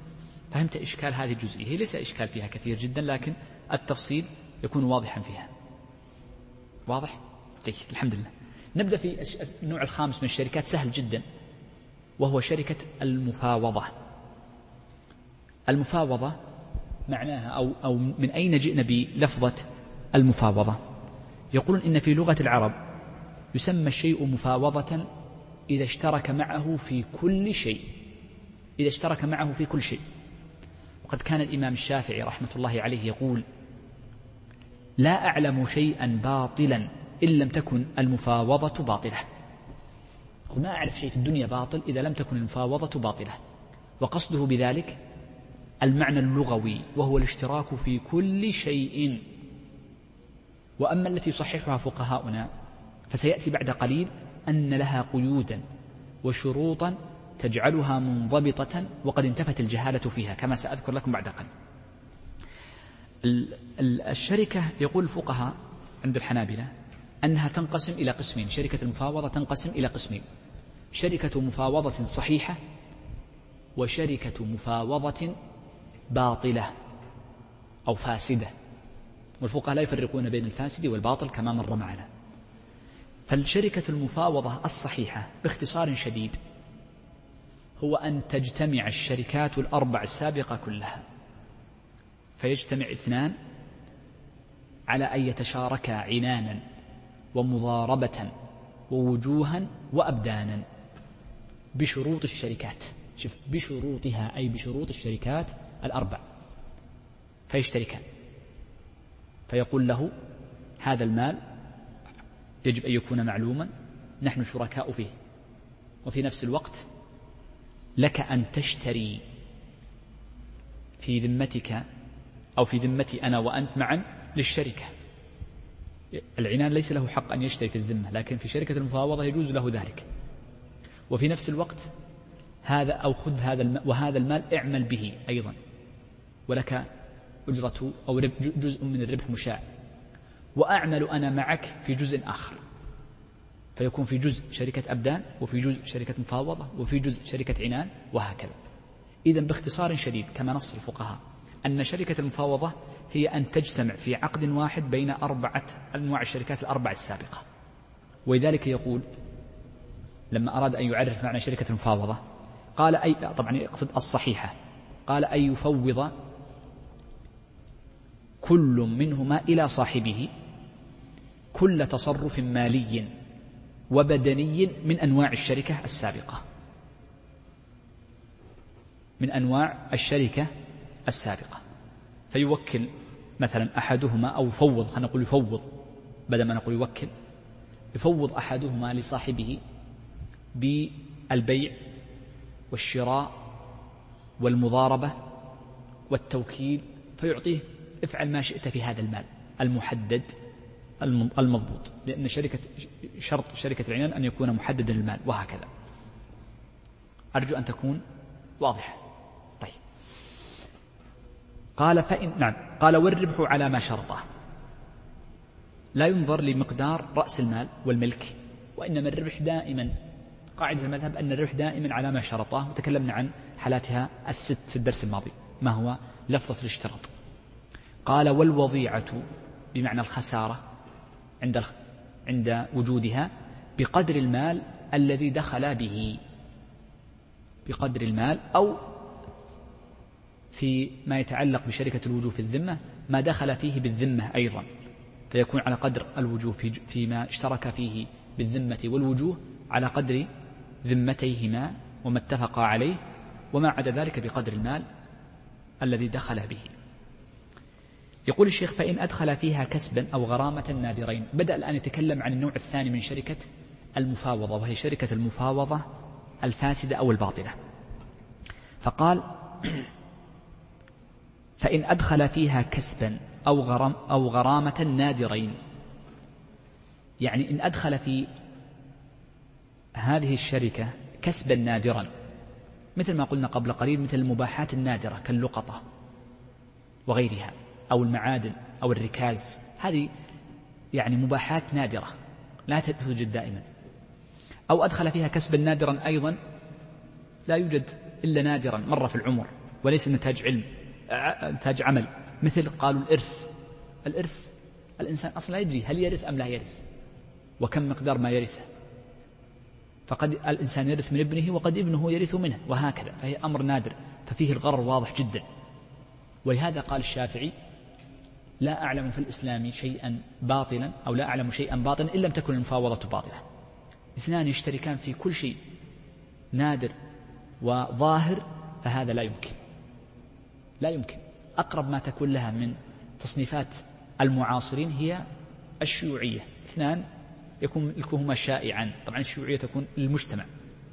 فهمت إشكال هذه الجزئية. هي ليس إشكال فيها كثير جدا لكن التفصيل يكون واضحا فيها. واضح؟ جيد الحمد لله. نبدأ في النوع الخامس من الشركات. سهل جدا. وهو شركة المفاوضة. المفاوضة معناها أو, أو من أين جئنا بلفظة المفاوضة؟ يقولون إن في لغة العرب يسمى الشيء مفاوضة إذا اشترك معه في كل شيء. إذا اشترك معه في كل شيء. وقد كان الإمام الشافعي رحمة الله عليه يقول لا أعلم شيئا باطلا إن لم تكن المفاوضة باطلة. ما أعرف شيء في الدنيا باطل إذا لم تكن المفاوضة باطلة. وقصده بذلك المعنى اللغوي وهو الاشتراك في كل شيء. وأما التي يصححها فقهاؤنا فسيأتي بعد قليل أن لها قيودا وشروطا تجعلها منضبطة وقد انتفت الجهالة فيها كما سأذكر لكم بعد قليل. الشركة يقول الفقهاء عند الحنابلة أنها تنقسم إلى قسمين شركة المفاوضة تنقسم إلى قسمين شركة مفاوضة صحيحة وشركة مفاوضة باطلة أو فاسدة. والفقهاء لا يفرقون بين الفاسد والباطل كما مر معنا. فالشركة المفاوضة الصحيحة باختصار شديد هو أن تجتمع الشركات الأربع السابقة كلها. فيجتمع اثنان على أن يتشاركا عنانا ومضاربة ووجوها وأبدانا بشروط الشركات. شوف بشروطها أي بشروط الشركات الأربع فيشتركان فيقول له هذا المال يجب أن يكون معلوما نحن شركاء فيه وفي نفس الوقت لك أن تشتري في ذمتك أو في ذمتي أنا وأنت معا للشركة. العنان ليس له حق أن يشتري في الذمة لكن في شركة المفاوضة يجوز له ذلك. وفي نفس الوقت هذا أو خذ هذا وهذا المال اعمل به أيضا. ولك أجرة أو جزء من الربح مشاع. وأعمل أنا معك في جزء آخر. فيكون في جزء شركة أبدان وفي جزء شركة مفاوضة وفي جزء شركة عنان وهكذا. إذا باختصار شديد كما نص الفقهاء أن شركة المفاوضة هي أن تجتمع في عقد واحد بين أربعة أنواع الشركات الأربع السابقة. ولذلك يقول لما أراد أن يعرف معنى شركة المفاوضة قال أي طبعا يقصد الصحيحة قال أن يفوض كل منهما إلى صاحبه كل تصرف مالي وبدني من أنواع الشركة السابقة. من أنواع الشركة السابقة. فيوكل مثلا أحدهما أو يفوض خلينا نقول يفوض بدل ما نقول يوكل يفوض أحدهما لصاحبه بالبيع والشراء والمضاربة والتوكيل فيعطيه افعل ما شئت في هذا المال. المحدد المضبوط. لأن شركة شرط شركة العنان أن يكون محددا المال وهكذا. أرجو أن تكون واضحة. طيب. قال فإن نعم. قال والربح على ما شرطه. لا ينظر لمقدار رأس المال والملك وإنما الربح دائما. قاعدة المذهب أن الربح دائما على ما شرطه. وتكلمنا عن حالاتها الست في الدرس الماضي ما هو لفظة الاشتراط. قال والوضيعة بمعنى الخسارة عند عند وجودها بقدر المال الذي دخل به. بقدر المال أو في ما يتعلق بشركة الوجوه في الذمة ما دخل فيه بالذمة أيضا. فيكون على قدر الوجوه في فيما اشترك فيه بالذمة والوجوه على قدر ذمتيهما وما اتفقا عليه وما عدا ذلك بقدر المال الذي دخل به. يقول الشيخ فإن أدخل فيها كسبا أو غرامة نادرين. بدأ الآن يتكلم عن النوع الثاني من شركة المفاوضة وهي شركة المفاوضة الفاسدة أو الباطلة. فقال فإن أدخل فيها كسبا أو غرام أو غرامة نادرين. يعني إن أدخل في هذه الشركة كسبا نادرا. مثل ما قلنا قبل قليل مثل المباحات النادرة كاللقطة وغيرها. أو المعادن أو الركاز. هذه يعني مباحات نادرة لا توجد دائما. أو أدخل فيها كسبا نادرا أيضا لا يوجد إلا نادرا مرة في العمر وليس نتاج علم نتاج عمل. مثل قالوا الإرث. الإرث الإنسان أصلا لا يدري هل يرث أم لا يرث وكم مقدار ما يرثه. فقد الإنسان يرث من ابنه وقد ابنه يرث منه وهكذا. فهي أمر نادر ففيه الغرر واضح جدا. ولهذا قال الشافعي لا أعلم في الإسلام شيئا باطلا أو لا أعلم شيئا باطلا إن لم تكن المفاوضة باطلة. اثنان يشتركان في كل شيء نادر وظاهر فهذا لا يمكن. لا يمكن. أقرب ما تكون لها من تصنيفات المعاصرين هي الشيوعية. اثنان يكون ملكهما شائعا. طبعا الشيوعية تكون للمجتمع.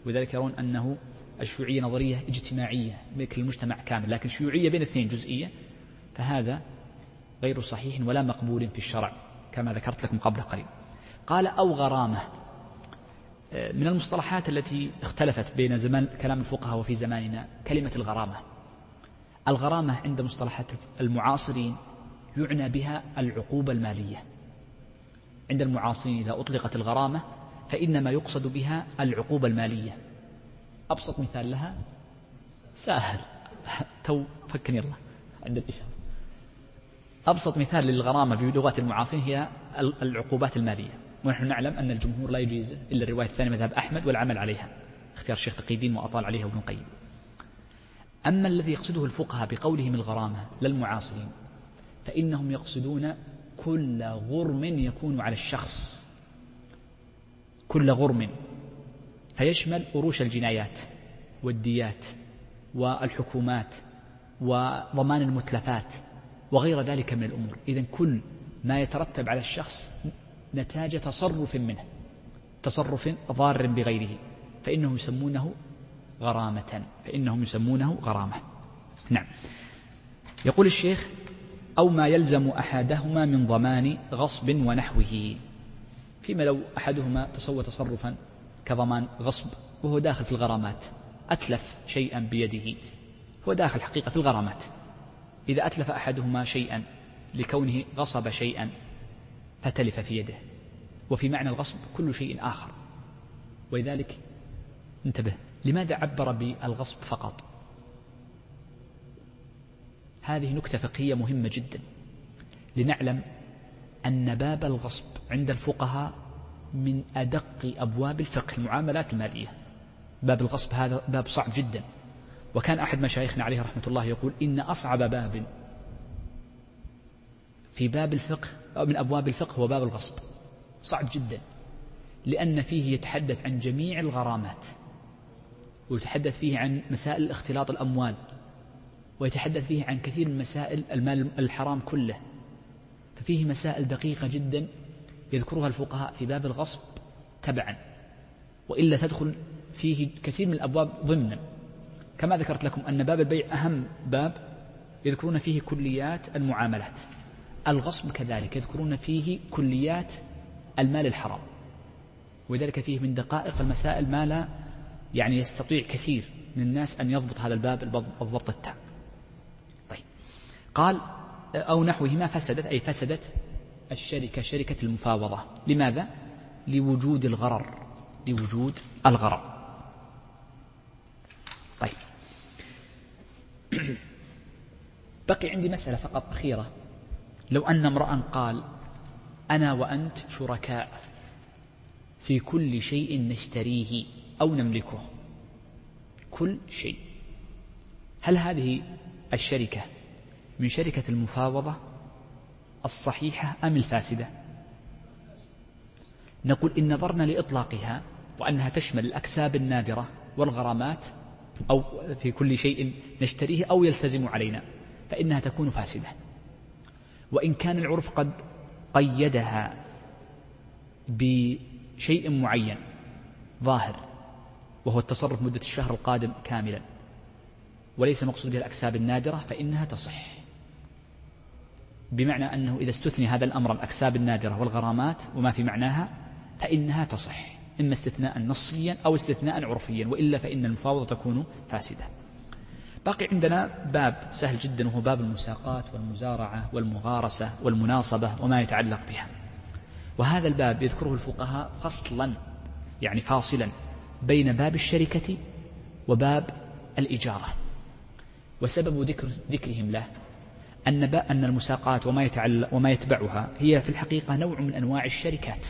ولذلك يرون أنه الشيوعية نظرية اجتماعية ملك المجتمع كامل. لكن شيوعية بين اثنين جزئية فهذا غير صحيح ولا مقبول في الشرع كما ذكرت لكم قبل قليل. قال أو غرامة. من المصطلحات التي اختلفت بين زمان كلام الفقهاء وفي زماننا كلمة الغرامة. الغرامة عند مصطلحات المعاصرين يعنى بها العقوبة المالية. عند المعاصرين إذا أطلقت الغرامة فإنما يقصد بها العقوبة المالية. أبسط مثال لها ساهر تو فكني الله. عند الإشارة. أبسط مثال للغرامة بلغة المعاصرين هي العقوبات المالية. ونحن نعلم أن الجمهور لا يجيز إلا الرواية الثانية مذهب أحمد والعمل عليها. اختيار الشيخ تقي الدين وأطال عليها ابن القيم. أما الذي يقصده الفقهاء بقولهم الغرامة للمعاصرين فإنهم يقصدون كل غرم يكون على الشخص. كل غرم. فيشمل أروش الجنايات والديات والحكومات وضمان المتلفات. وغير ذلك من الأمور. إذا كل ما يترتب على الشخص نتاج تصرف منه تصرف ضار بغيره فإنه يسمونه غرامة فإنهم يسمونه غرامة. نعم. يقول الشيخ أو ما يلزم أحدهما من ضمان غصب ونحوه. فيما لو أحدهما تسوى تصرفا كضمان غصب وهو داخل في الغرامات أتلف شيئا بيده هو داخل حقيقة في الغرامات. إذا أتلف أحدهما شيئا لكونه غصب شيئا فتلف في يده. وفي معنى الغصب كل شيء آخر. ولذلك انتبه لماذا عبر بالغصب فقط؟ هذه نكتة فقهية مهمة جدا. لنعلم أن باب الغصب عند الفقهاء من أدق أبواب الفقه المعاملات المالية. باب الغصب هذا باب صعب جدا. وكان أحد مشايخنا عليه رحمة الله يقول إن أصعب باب في باب الفقه أو من أبواب الفقه هو باب الغصب. صعب جدا. لأن فيه يتحدث عن جميع الغرامات ويتحدث فيه عن مسائل اختلاط الأموال ويتحدث فيه عن كثير من مسائل المال الحرام كله. ففيه مسائل دقيقة جدا يذكرها الفقهاء في باب الغصب تبعا. وإلا تدخل فيه كثير من الأبواب ضمنا. كما ذكرت لكم أن باب البيع أهم باب يذكرون فيه كليات المعاملات. الغصب كذلك يذكرون فيه كليات المال الحرام. ولذلك فيه من دقائق المسائل ما لا يعني يستطيع كثير من الناس أن يضبط هذا الباب الضبط التام. طيب. قال أو نحوهما فسدت أي فسدت الشركة شركة المفاوضة. لماذا؟ لوجود الغرر لوجود الغرر. طيب. بقي عندي مسألة فقط أخيرة. لو أن امرأ قال أنا وأنت شركاء. في كل شيء نشتريه أو نملكه. كل شيء. هل هذه الشركة من شركة المفاوضة الصحيحة أم الفاسدة؟ نقول إن نظرنا لإطلاقها وأنها تشمل الأكساب النادرة والغرامات أو في كل شيء نشتريه أو يلتزم علينا فإنها تكون فاسدة. وإن كان العرف قد قيدها بشيء معين ظاهر وهو التصرف مدة الشهر القادم كاملا وليس مقصود بها الأكساب النادرة فإنها تصح. بمعنى أنه إذا استثني هذا الأمر الأكساب النادرة والغرامات وما في معناها فإنها تصح. إما استثناء نصيا أو استثناء عرفيا وإلا فإن المفاوضة تكون فاسدة. باقي عندنا باب سهل جدا وهو باب المساقات والمزارعة والمغارسة والمناصبة وما يتعلق بها. وهذا الباب يذكره الفقهاء فصلا يعني فاصلا بين باب الشركة وباب الإجارة. وسبب ذكر ذكرهم له أن أن المساقات وما يتعلق وما يتبعها هي في الحقيقة نوع من أنواع الشركات.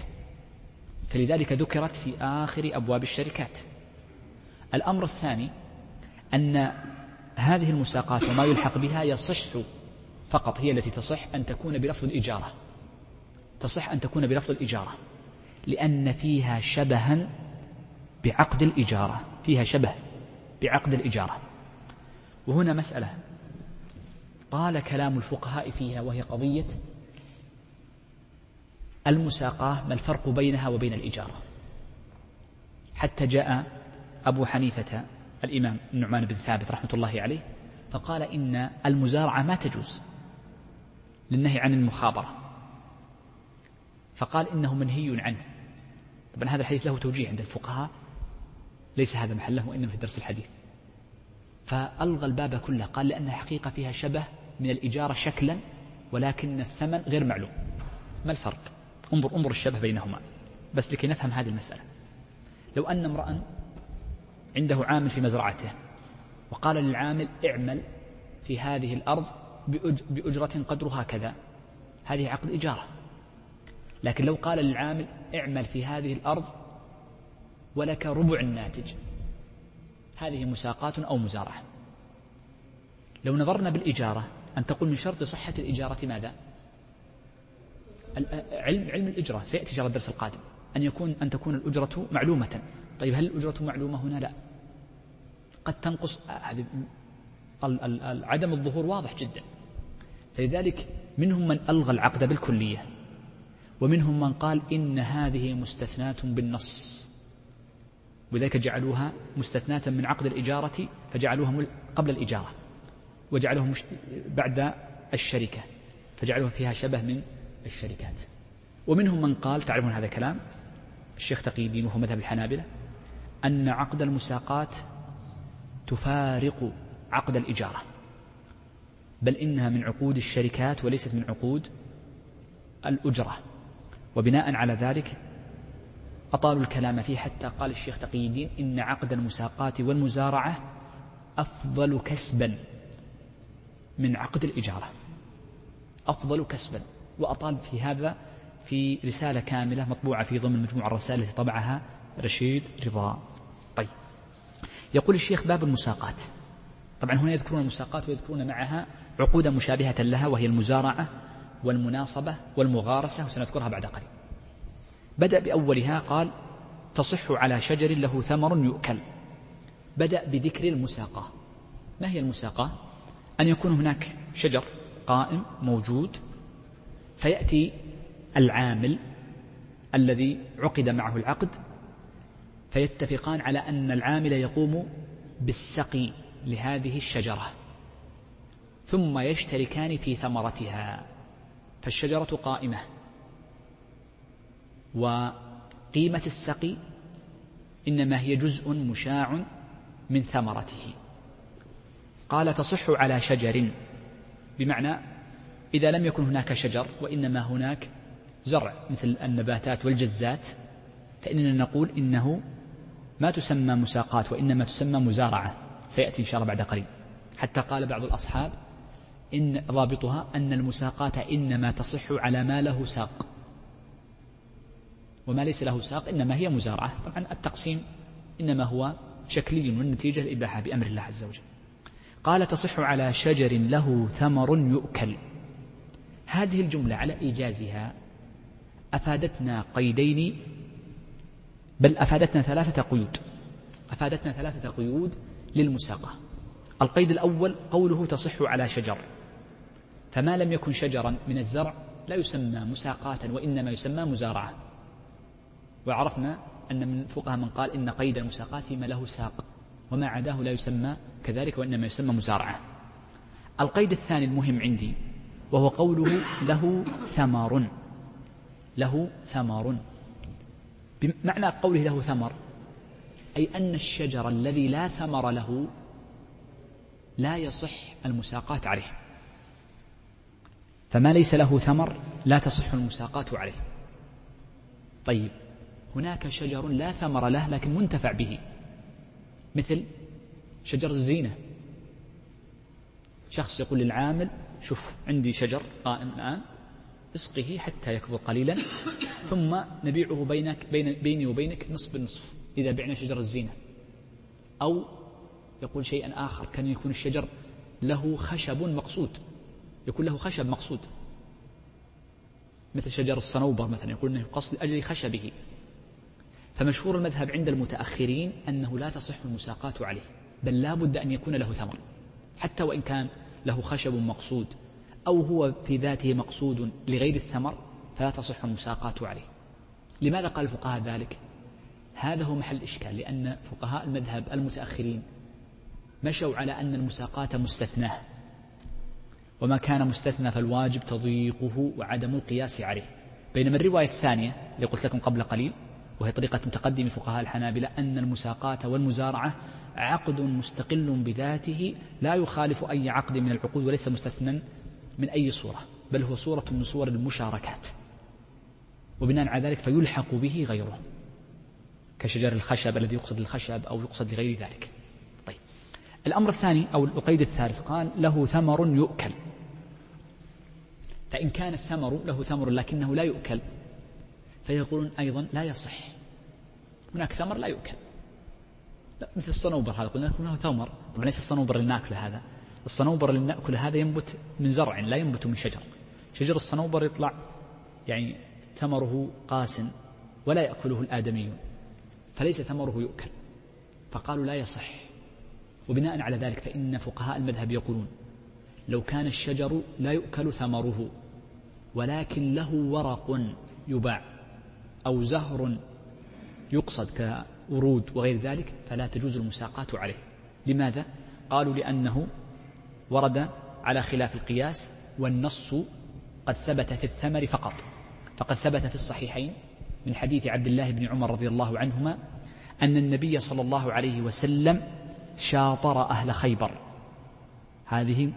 فلذلك ذكرت في آخر أبواب الشركات. الأمر الثاني أن هذه المساقات وما يلحق بها يصح فقط هي التي تصح أن تكون بلفظ الإجارة. تصح أن تكون بلفظ الإجارة لأن فيها شبها بعقد الإجارة فيها شبه بعقد الإجارة. وهنا مسألة طال كلام الفقهاء فيها وهي قضية المساقاة ما الفرق بينها وبين الإجارة؟ حتى جاء أبو حنيفة الإمام النعمان بن ثابت رحمة الله عليه فقال إن المزارعة ما تجوز للنهي عن المخابرة. فقال إنه منهي عنه. طبعا هذا الحديث له توجيه عند الفقهاء ليس هذا محله وإنما في درس الحديث. فألغى الباب كله قال لأن حقيقة فيها شبه من الإجارة شكلا ولكن الثمن غير معلوم. ما الفرق؟ انظر انظر الشبه بينهما. بس لكي نفهم هذه المسألة. لو أن امرأ عنده عامل في مزرعته وقال للعامل اعمل في هذه الأرض بأجرة قدرها كذا هذه عقد إجارة. لكن لو قال للعامل اعمل في هذه الأرض ولك ربع الناتج هذه مساقات أو مزارعة. لو نظرنا بالإجارة أن تقول من شرط صحة الإجارة ماذا؟ علم علم الإجرة. سيأتي إن الدرس القادم. أن يكون أن تكون الأجرة معلومة. طيب هل الأجرة معلومة هنا؟ لا. قد تنقص عدم الظهور واضح جدا. فلذلك منهم من ألغى العقد بالكلية ومنهم من قال إن هذه مستثناة بالنص. ولذلك جعلوها مستثناة من عقد الإجارة فجعلوها قبل الإجارة وجعلوها بعد الشركة فجعلوها فيها شبه من الشركات. ومنهم من قال تعرفون هذا الكلام؟ الشيخ تقي الدين وهو مذهب الحنابلة أن عقد المساقات تفارق عقد الإجارة بل إنها من عقود الشركات وليست من عقود الأجرة. وبناء على ذلك أطالوا الكلام فيه حتى قال الشيخ تقي الدين إن عقد المساقات والمزارعة أفضل كسبا من عقد الإجارة. أفضل كسبا. وأطال في هذا في رسالة كاملة مطبوعة في ضمن مجموعة الرسائل التي طبعها رشيد رضا. طيب. يقول الشيخ باب المساقات. طبعا هنا يذكرون المساقات ويذكرون معها عقودا مشابهة لها وهي المزارعة والمناصبة والمغارسة وسنذكرها بعد قليل. بدأ بأولها قال تصح على شجر له ثمر يؤكل. بدأ بذكر المساقاة ما هي المساقاة أن يكون هناك شجر قائم موجود فيأتي العامل الذي عقد معه العقد فيتفقان على أن العامل يقوم بالسقي لهذه الشجرة ثم يشتركان في ثمرتها فالشجرة قائمة. وقيمة السقي إنما هي جزء مشاع من ثمرته. قال تصح على شجر بمعنى إذا لم يكن هناك شجر وإنما هناك زرع مثل النباتات والجزات فإننا نقول إنه ما تسمى مساقات وإنما تسمى مزارعة. سيأتي إن شاء الله بعد قليل. حتى قال بعض الأصحاب إن ضابطها أن المساقات إنما تصح على ما له ساق. وما ليس له ساق إنما هي مزارعة. طبعا التقسيم إنما هو شكلي والنتيجة الإباحة بأمر الله عز وجل. قال تصح على شجر له ثمر يؤكل. هذه الجملة على إيجازها أفادتنا قيدين بل أفادتنا ثلاثة قيود. أفادتنا ثلاثة قيود للمساقة. القيد الأول قوله تصح على شجر. فما لم يكن شجرا من الزرع لا يسمى مساقاة وإنما يسمى مزارعة. وعرفنا أن من فقهاء من قال إن قيد المساقات فيما له ساق وما عداه لا يسمى كذلك وإنما يسمى مزارعة. القيد الثاني المهم عندي وهو قوله له ثمر. له ثمر. بمعنى قوله له ثمر أي أن الشجر الذي لا ثمر له لا يصح المساقات عليه. فما ليس له ثمر لا تصح المساقات عليه. طيب هناك شجر لا ثمر له لكن منتفع به مثل شجر الزينة. شخص يقول للعامل شوف عندي شجر قائم الآن. اسقه حتى يكبر قليلا ثم نبيعه بينك بين بيني وبينك نصف بالنصف إذا بعنا شجر الزينة. أو يقول شيئا آخر كان يكون الشجر له خشب مقصود. يكون له خشب مقصود. مثل شجر الصنوبر مثلا يقول إنه قصد لأجل خشبه. فمشهور المذهب عند المتأخرين أنه لا تصح المساقات عليه بل لا بد أن يكون له ثمر. حتى وإن كان له خشب مقصود أو هو في ذاته مقصود لغير الثمر فلا تصح المساقات عليه. لماذا قال الفقهاء ذلك؟ هذا هو محل الإشكال لأن فقهاء المذهب المتأخرين مشوا على أن المساقات مستثناة وما كان مستثنى فالواجب تضييقه وعدم القياس عليه. بينما الرواية الثانية اللي قلت لكم قبل قليل وهي طريقة متقدم فقهاء الحنابلة أن المساقات والمزارعة عقد مستقل بذاته لا يخالف أي عقد من العقود وليس مستثنى من أي صورة بل هو صورة من صور المشاركات. وبناء على ذلك فيلحق به غيره كشجر الخشب الذي يقصد الخشب أو يقصد لغير ذلك. طيب. الأمر الثاني أو القيد الثالث قال له ثمر يؤكل. فإن كان الثمر له ثمر لكنه لا يؤكل فيقولون أيضا لا يصح. هناك ثمر لا يؤكل. لا مثل الصنوبر هذا قلنا له ثمر طبعا ليس الصنوبر اللي ناكله هذا. الصنوبر اللي ناكله هذا ينبت من زرع لا ينبت من شجر. شجر الصنوبر يطلع يعني ثمره قاس ولا يأكله الآدميون فليس ثمره يؤكل. فقالوا لا يصح. وبناء على ذلك فإن فقهاء المذهب يقولون لو كان الشجر لا يؤكل ثمره ولكن له ورق يباع أو زهر يقصد كورود وغير ذلك فلا تجوز المساقات عليه. لماذا؟ قالوا لأنه ورد على خلاف القياس والنص قد ثبت في الثمر فقط. فقد ثبت في الصحيحين من حديث عبد الله بن عمر رضي الله عنهما أن النبي صلى الله عليه وسلم شاطر أهل خيبر. هذه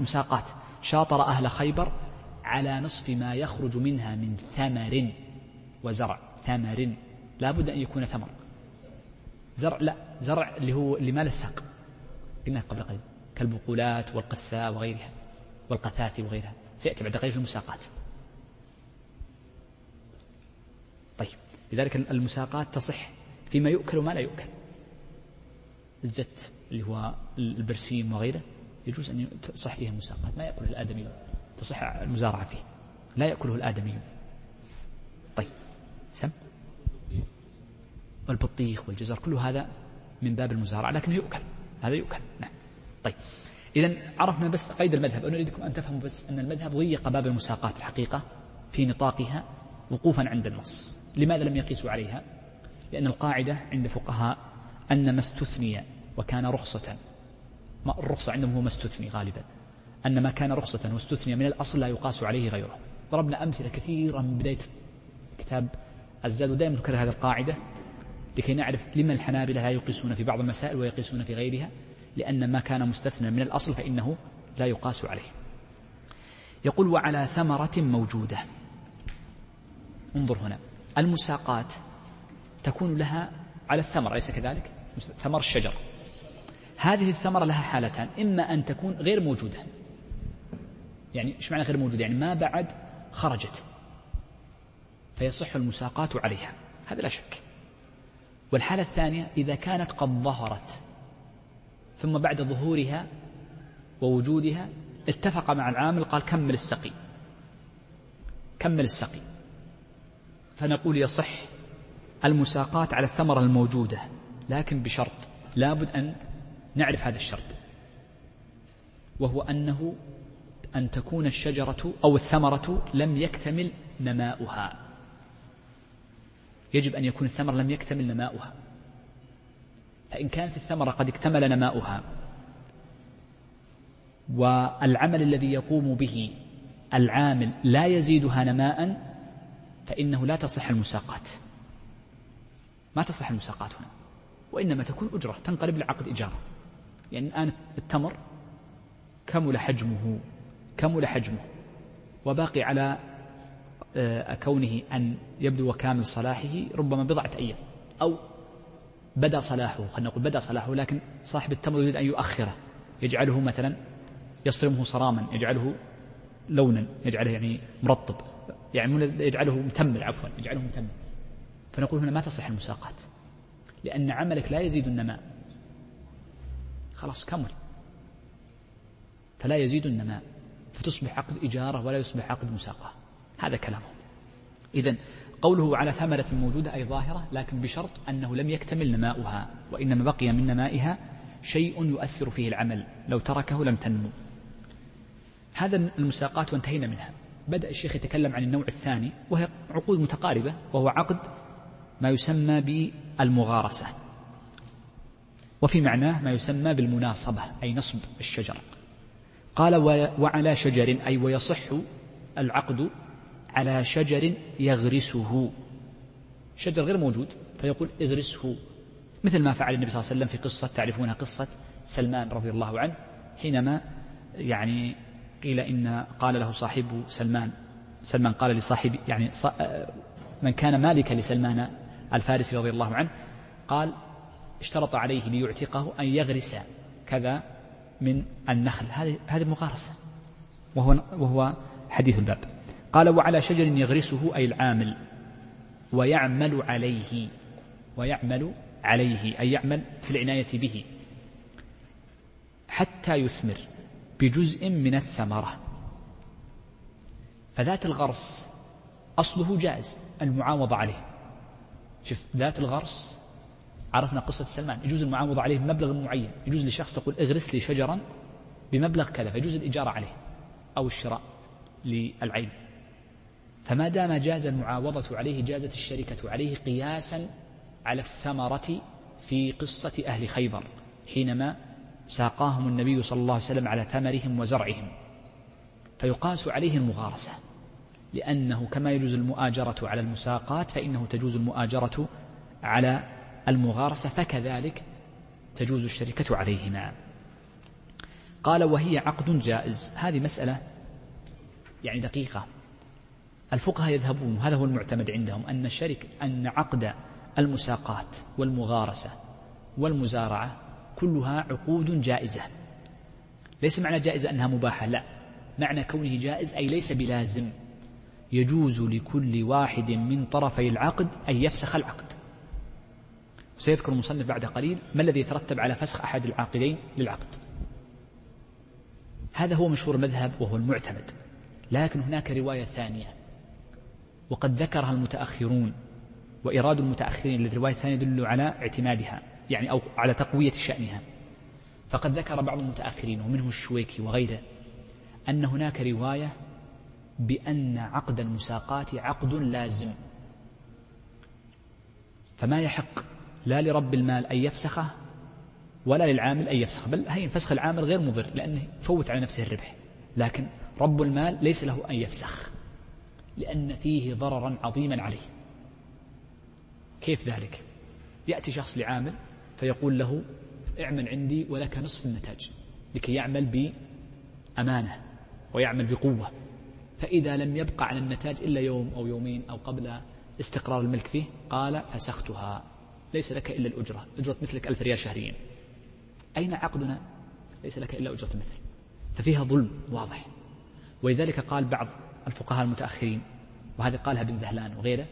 مساقات. شاطر أهل خيبر على نصف ما يخرج منها من ثمر وزرع. ثمر. لا بد أن يكون ثمر. زرع لا زرع اللي هو اللي ما له ساق. قلنا قبل قليل. كالبقولات والقثاء وغيرها والقثاث وغيرها. سيأتي بعد قليل في المساقات. طيب لذلك المساقات تصح فيما يؤكل وما لا يؤكل. الزت اللي هو البرسيم وغيره يجوز أن تصح فيه المساقات. ما يأكله الآدميون تصح المزارعة فيه. لا يأكله الآدميون طيب سم. والبطيخ والجزر كل هذا من باب المزارعة لكنه يؤكل هذا يؤكل. نعم. طيب. إذا عرفنا بس قيد المذهب. أنا أريدكم أن تفهموا بس أن المذهب ضيق باب المساقات الحقيقة في نطاقها وقوفا عند النص. لماذا لم يقيسوا عليها؟ لأن القاعدة عند فقهاء أن ما استثني وكان رخصة. ما الرخصة عندهم هو ما استثني غالبا. أن ما كان رخصة واستثني من الأصل لا يقاس عليه غيره. ضربنا أمثلة كثيرة من بداية كتاب الزاد ودائما نكرر هذه القاعدة. لكي نعرف لما الحنابلة لا يقيسون في بعض المسائل ويقيسون في غيرها لأن ما كان مستثنى من الأصل فإنه لا يقاس عليه. يقول وعلى ثمرة موجودة. انظر هنا. المساقات تكون لها على الثمر أليس كذلك؟ ثمر الشجر. هذه الثمرة لها حالتان إما أن تكون غير موجودة. يعني إيش معنى غير موجودة؟ يعني ما بعد خرجت فيصح المساقات عليها. هذا لا شك. والحالة الثانية إذا كانت قد ظهرت ثم بعد ظهورها ووجودها اتفق مع العامل قال كمل السقي. كمل السقي. فنقول يصح المساقات على الثمرة الموجودة لكن بشرط لابد أن نعرف هذا الشرط. وهو أنه أن تكون الشجرة أو الثمرة لم يكتمل نماؤها. يجب أن يكون الثمر لم يكتمل نماؤها فإن كانت الثمرة قد اكتمل نماؤها. والعمل الذي يقوم به العامل لا يزيدها نماء فإنه لا تصح المساقات. ما تصح المساقات هنا وإنما تكون أجرة تنقلب لعقد إجارة يعني الآن التمر كمل حجمه كمل حجمه وباقي على كونه أن يبدو كامل صلاحه ربما بضعة أيام أو بدا صلاحه خلينا نقول بدا صلاحه لكن صاحب التمر يريد أن يؤخره يجعله مثلا يصرمه صراما يجعله لونا يجعله يعني مرطب يعني يجعله متمر عفوا يجعله متمر. فنقول هنا ما تصح المساقات؟ لأن عملك لا يزيد النماء. خلاص كمل. فلا يزيد النماء فتصبح عقد إجارة ولا يصبح عقد مساقة هذا كلامه. إذا قوله على ثمرة موجودة أي ظاهرة لكن بشرط أنه لم يكتمل نماؤها وإنما بقي من نمائها شيء يؤثر فيه العمل. لو تركه لم تنمو. هذا المساقات وانتهينا منها. بدأ الشيخ يتكلم عن النوع الثاني وهي عقود متقاربة وهو عقد ما يسمى بالمغارسة. وفي معناه ما يسمى بالمناصبة أي نصب الشجر. قال وعلى شجر أي ويصح العقد على شجر يغرسه. شجر غير موجود فيقول اغرسه. مثل ما فعل النبي صلى الله عليه وسلم في قصة تعرفونها قصة سلمان رضي الله عنه حينما يعني قيل إن قال له صاحب سلمان سلمان قال لصاحب يعني من كان مالكا لسلمان الفارسي رضي الله عنه قال اشترط عليه ليعتقه أن يغرس كذا من النخل. هذه هذه مغارسة وهو وهو حديث الباب. قال وعلى شجر يغرسه أي العامل. ويعمل عليه ويعمل عليه أي يعمل في العناية به. حتى يثمر بجزء من الثمرة. فذات الغرس أصله جائز المعاوضة عليه. شوف ذات الغرس عرفنا قصة سلمان. يجوز المعاوضة عليه بمبلغ معين. يجوز لشخص تقول اغرس لي شجرا بمبلغ كذا فيجوز الإجارة عليه أو الشراء للعين. فما دام جاز المعاوضة عليه جازت الشركة عليه قياسا على الثمرة في قصة أهل خيبر حينما ساقاهم النبي صلى الله عليه وسلم على ثمرهم وزرعهم. فيقاس عليه المغارسة لأنه كما يجوز المؤاجرة على المساقات فإنه تجوز المؤاجرة على المغارسة فكذلك تجوز الشركة عليهما. قال وهي عقد جائز. هذه مسألة يعني دقيقة. الفقهاء يذهبون وهذا هو المعتمد عندهم أن الشرك أن عقد المساقات والمغارسة والمزارعة كلها عقود جائزة. ليس معنى جائزة أنها مباحة لا. معنى كونه جائز أي ليس بلازم. يجوز لكل واحد من طرفي العقد أن يفسخ العقد. سيذكر المصنف بعد قليل ما الذي يترتب على فسخ أحد العاقدين للعقد. هذا هو مشهور المذهب وهو المعتمد. لكن هناك رواية ثانية. وقد ذكرها المتأخرون وإيراد المتأخرين للرواية الثانية يدل على اعتمادها يعني أو على تقوية شأنها. فقد ذكر بعض المتأخرين ومنه الشويكي وغيره أن هناك رواية بأن عقد المساقات عقد لازم. فما يحق لا لرب المال أن يفسخه ولا للعامل أن يفسخ بل هين فسخ العامل غير مضر لأنه فوت على نفسه الربح. لكن رب المال ليس له أن يفسخ. لأن فيه ضررا عظيما عليه. كيف ذلك؟ يأتي شخص لعامل فيقول له اعمل عندي ولك نصف النتاج لكي يعمل بأمانة ويعمل بقوة. فإذا لم يبقى على النتاج إلا يوم أو يومين أو قبل استقرار الملك فيه قال فسختها. ليس لك إلا الأجرة. أجرة مثلك ألف ريال شهريا. أين عقدنا؟ ليس لك إلا أجرة مثل. ففيها ظلم واضح. ولذلك قال بعض الفقهاء المتأخرين وهذا قالها ابن ذهلان وغيره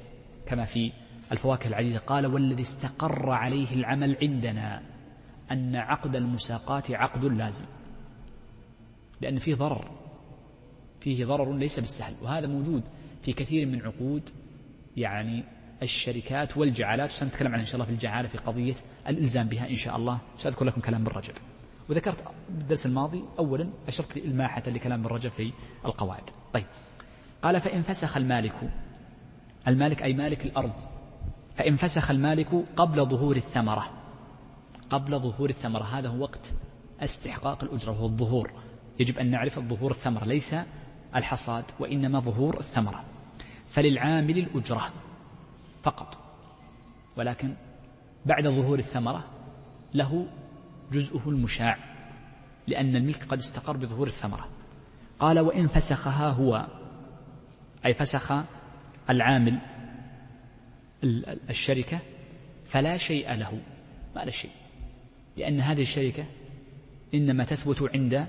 كما في الفواكه العديدة قال والذي استقر عليه العمل عندنا أن عقد المساقات عقد لازم لأن فيه ضرر فيه ضرر ليس بالسهل وهذا موجود في كثير من عقود يعني الشركات والجعالات سنتكلم عنها إن شاء الله في الجعالة في قضية الإلزام بها إن شاء الله سأذكر لكم كلام ابن رجب. وذكرت بالدرس الماضي أولا أشرت لإلماحة لكلام ابن رجب في القواعد. طيب. قال فإن فسخ المالك المالك أي مالك الأرض فإن فسخ المالك قبل ظهور الثمرة قبل ظهور الثمرة هذا هو وقت استحقاق الأجرة وهو الظهور. يجب أن نعرف الظهور الثمرة ليس الحصاد وإنما ظهور الثمرة. فللعامل الأجرة فقط. ولكن بعد ظهور الثمرة له جزءه المشاع لأن الملك قد استقر بظهور الثمرة. قال وإن فسخها هو أي فسخ العامل الشركة فلا شيء له ما لا شيء. لأن هذه الشركة إنما تثبت عند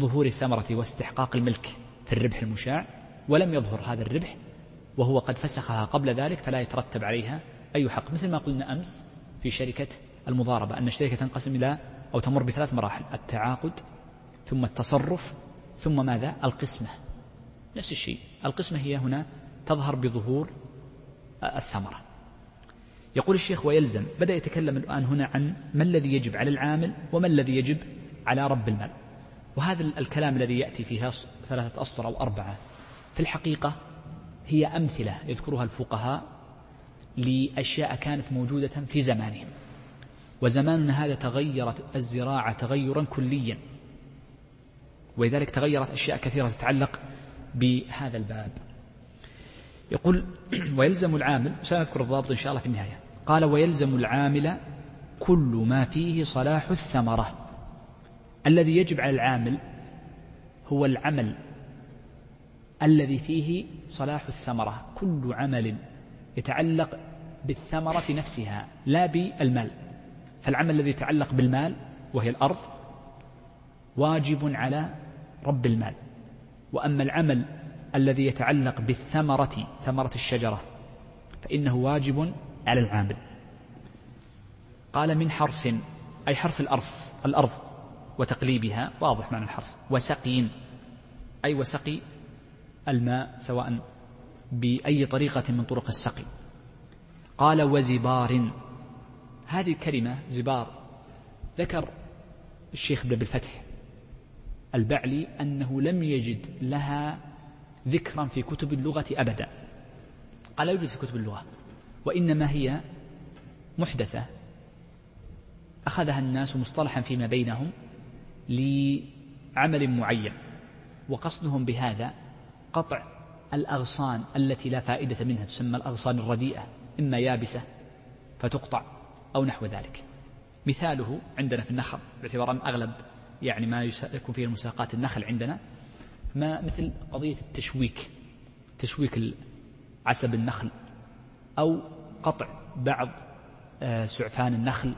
ظهور الثمرة واستحقاق الملك في الربح المشاع ولم يظهر هذا الربح وهو قد فسخها قبل ذلك فلا يترتب عليها أي حق. مثل ما قلنا أمس في شركة المضاربة أن الشركة تنقسم إلى أو تمر بثلاث مراحل التعاقد ثم التصرف ثم ماذا؟ القسمة. نفس الشيء. القسمة هي هنا تظهر بظهور الثمرة. يقول الشيخ ويلزم بدأ يتكلم الآن هنا عن ما الذي يجب على العامل وما الذي يجب على رب المال. وهذا الكلام الذي يأتي فيها ثلاثة أسطر أو أربعة في الحقيقة هي أمثلة يذكرها الفقهاء لأشياء كانت موجودة في زمانهم. وزماننا هذا تغيرت الزراعة تغيرا كليا. ولذلك تغيرت أشياء كثيرة تتعلق بهذا الباب. يقول ويلزم العامل سنذكر الضابط إن شاء الله في النهاية. قال ويلزم العامل كل ما فيه صلاح الثمرة. الذي يجب على العامل هو العمل الذي فيه صلاح الثمرة. كل عمل يتعلق بالثمرة نفسها لا بالمال. فالعمل الذي يتعلق بالمال وهي الأرض واجب على رب المال. وأما العمل الذي يتعلق بالثمرة ثمرة الشجرة فإنه واجب على العامل. قال من حرث أي حرث الأرض الأرض وتقليبها واضح معنى الحرث وسقي أي وسقي الماء سواء بأي طريقة من طرق السقي. قال وزبار هذه الكلمة زبار ذكر الشيخ ابن بالفتح البعلي أنه لم يجد لها ذكرا في كتب اللغة أبدا. قال لا يوجد في كتب اللغة وإنما هي محدثة. أخذها الناس مصطلحا فيما بينهم لعمل معين وقصدهم بهذا قطع الأغصان التي لا فائدة منها تسمى الأغصان الرديئة إما يابسة فتقطع أو نحو ذلك. مثاله عندنا في النخل باعتبار أن أغلب يعني ما يكون فيه المساقات النخل عندنا ما مثل قضية التشويك تشويك عسب النخل أو قطع بعض آه، سعفان النخل.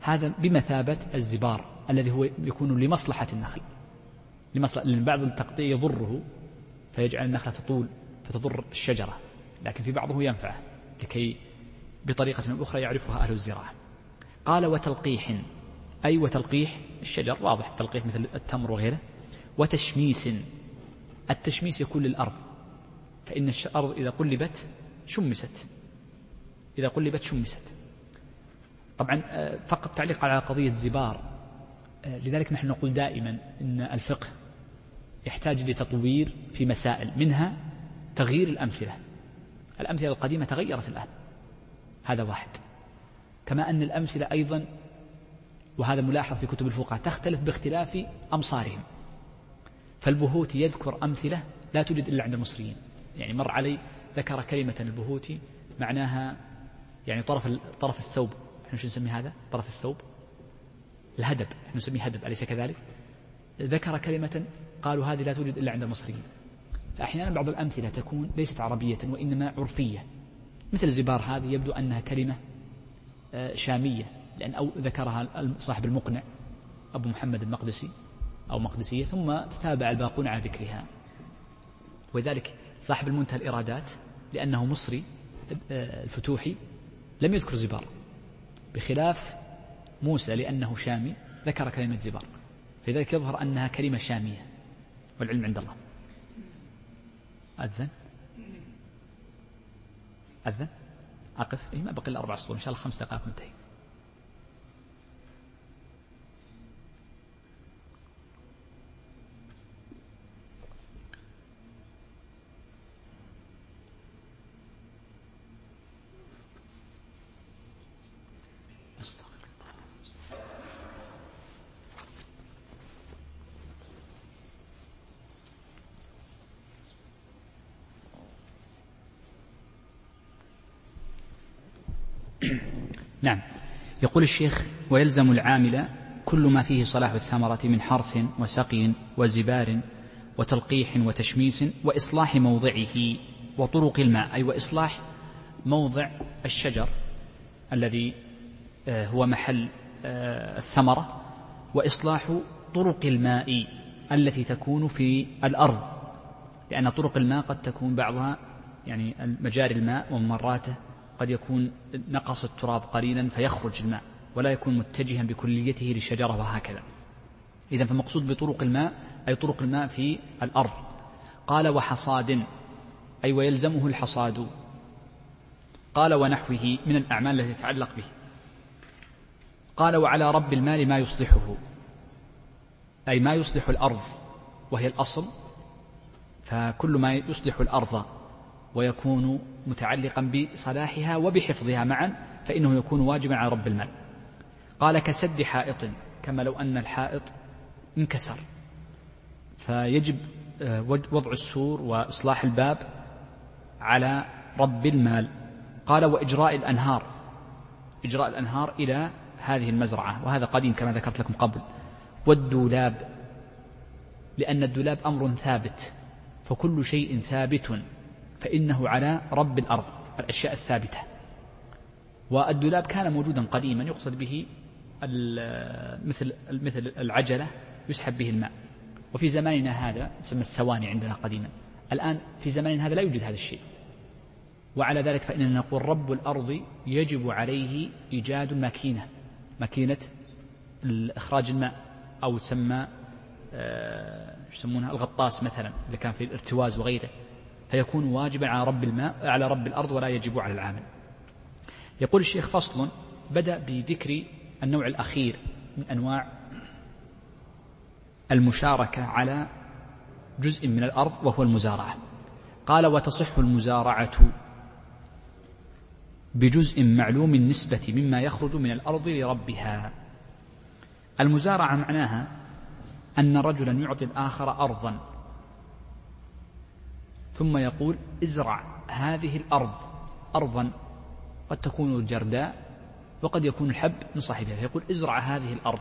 هذا بمثابة الزبار الذي هو يكون لمصلحة النخل لمصلحة لأن بعض التقطيع يضره فيجعل النخلة تطول فتضر الشجرة لكن في بعضه ينفعه لكي بطريقة أخرى يعرفها أهل الزراعة. قال وتلقيح أي وتلقيح الشجر واضح التلقيح مثل التمر وغيره وتشميس. التشميس يكون للأرض فإن الأرض إذا قلبت شمست. إذا قلبت شمست. طبعا آه، فقط تعليق على قضية زبار. آه، لذلك نحن نقول دائما أن الفقه يحتاج لتطوير في مسائل منها تغيير الأمثلة. الأمثلة القديمة تغيرت الآن. هذا واحد. كما أن الأمثلة أيضا وهذا ملاحظ في كتب الفقهاء تختلف باختلاف أمصارهم. فالبهوتي يذكر أمثلة لا توجد إلا عند المصريين. يعني مر علي ذكر كلمة البهوتي معناها يعني طرف طرف الثوب. إحنا شو نسمي هذا؟ طرف الثوب؟ الهدب. إحنا نسميه هدب. أليس كذلك؟ ذكر كلمة قالوا هذه لا توجد إلا عند المصريين. فأحيانا بعض الأمثلة تكون ليست عربية وإنما عرفية. مثل الزبار هذه يبدو أنها كلمة آه، شامية. لأن أو ذكرها صاحب المقنع أبو محمد المقدسي أو مقدسية ثم تتابع الباقون على ذكرها. ولذلك صاحب المنتهى الإرادات لأنه مصري الفتوحي لم يذكر زبار. بخلاف موسى لأنه شامي ذكر كلمة زبار. لذلك يظهر أنها كلمة شامية والعلم عند الله. أذن؟ أذن؟ أقف إيه ما بقي إلا أربع سطور إن شاء الله خمس دقائق منتهي. نعم. يقول الشيخ ويلزم العامل كل ما فيه صلاح الثمرة من حرث وسقي وزبار وتلقيح وتشميس وإصلاح موضعه وطرق الماء أي وإصلاح موضع الشجر الذي آه، هو محل آه، الثمرة وإصلاح طرق الماء التي تكون في الأرض. لأن طرق الماء قد تكون بعضها يعني مجاري الماء وممراته قد يكون نقص التراب قليلا فيخرج الماء ولا يكون متجها بكليته للشجرة وهكذا. إذا فمقصود بطرق الماء أي طرق الماء في الأرض. قال وحصاد أي ويلزمه الحصاد. قال ونحوه من الأعمال التي تتعلق به. قال وعلى رب المال ما يصلحه أي ما يصلح الأرض وهي الأصل فكل ما يصلح الأرض ويكون متعلقا بصلاحها وبحفظها معا فإنه يكون واجبا على رب المال قال كسد حائط كما لو أن الحائط انكسر. فيجب آه، وضع السور وإصلاح الباب على رب المال. قال وإجراء الأنهار. إجراء الأنهار إلى هذه المزرعة وهذا قديم كما ذكرت لكم قبل. والدولاب لأن الدولاب أمر ثابت فكل شيء ثابت. فإنه على رب الأرض الأشياء الثابتة. والدولاب كان موجودا قديما يقصد به مثل مثل العجلة يسحب به الماء. وفي زماننا هذا تسمى الثواني عندنا قديما. الآن في زماننا هذا لا يوجد هذا الشيء. وعلى ذلك فإننا نقول رب الأرض يجب عليه إيجاد ماكينة ماكينة إخراج الماء أو تسمى آه، يسمونها؟ الغطاس مثلا اللي كان في الارتواز وغيره. فيكون واجبا على رب الماء على رب الأرض ولا يجب على العامل. يقول الشيخ فصل بدأ بذكر النوع الأخير من أنواع المشاركة على جزء من الأرض وهو المزارعة. قال وتصح المزارعة بجزء معلوم النسبة مما يخرج من الأرض لربها. المزارعة معناها أن رجلا يعطي الآخر أرضا. ثم يقول ازرع هذه الأرض. أرضا قد تكون جرداء وقد يكون الحب من صاحبها. فيقول ازرع هذه الأرض.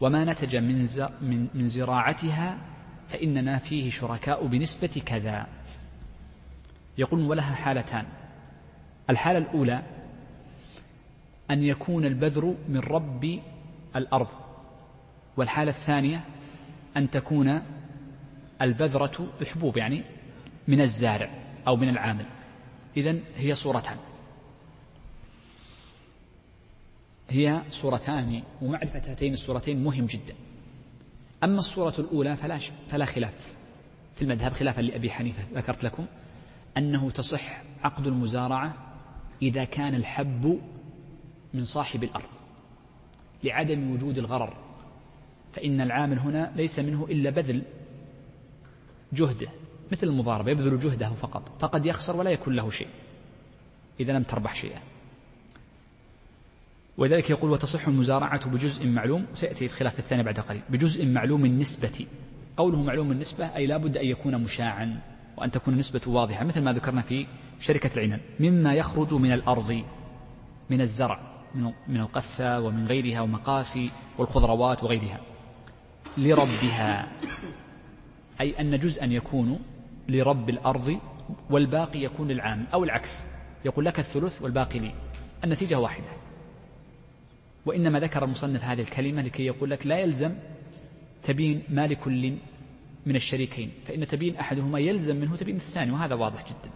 وما نتج من, من, من زراعتها فإننا فيه شركاء بنسبة كذا. يقول ولها حالتان. الحالة الأولى أن يكون البذر من رب الأرض. والحالة الثانية أن تكون البذرة الحبوب يعني من الزارع أو من العامل. إذن هي صورتان. هي صورتان ومعرفة هاتين الصورتين مهم جدا. أما الصورة الأولى فلا, فلا خلاف. في المذهب خلافا لأبي حنيفة. ذكرت لكم أنه تصح عقد المزارعة إذا كان الحب من صاحب الأرض لعدم وجود الغرر. فإن العامل هنا ليس منه إلا بذل جهده. مثل المضاربة يبذل جهده فقط فقد يخسر ولا يكون له شيء إذا لم تربح شيئا. ولذلك يقول وتصح المزارعة بجزء معلوم سيأتي الخلاف الثاني بعد قليل. بجزء معلوم النسبة. قوله معلوم النسبة أي لا بد أن يكون مشاعا وأن تكون النسبة واضحة مثل ما ذكرنا في شركة العنان. مما يخرج من الأرض من الزرع من القثة ومن غيرها ومقاسي والخضروات وغيرها لربها. أي أن جزءا يكون لرب الأرض والباقي يكون للعامل أو العكس يقول لك الثلث والباقي لي النتيجة واحدة. وإنما ذكر المصنف هذه الكلمة لكي يقول لك لا يلزم تبين ما لكل من الشريكين فإن تبين أحدهما يلزم منه تبين الثاني وهذا واضح جدا.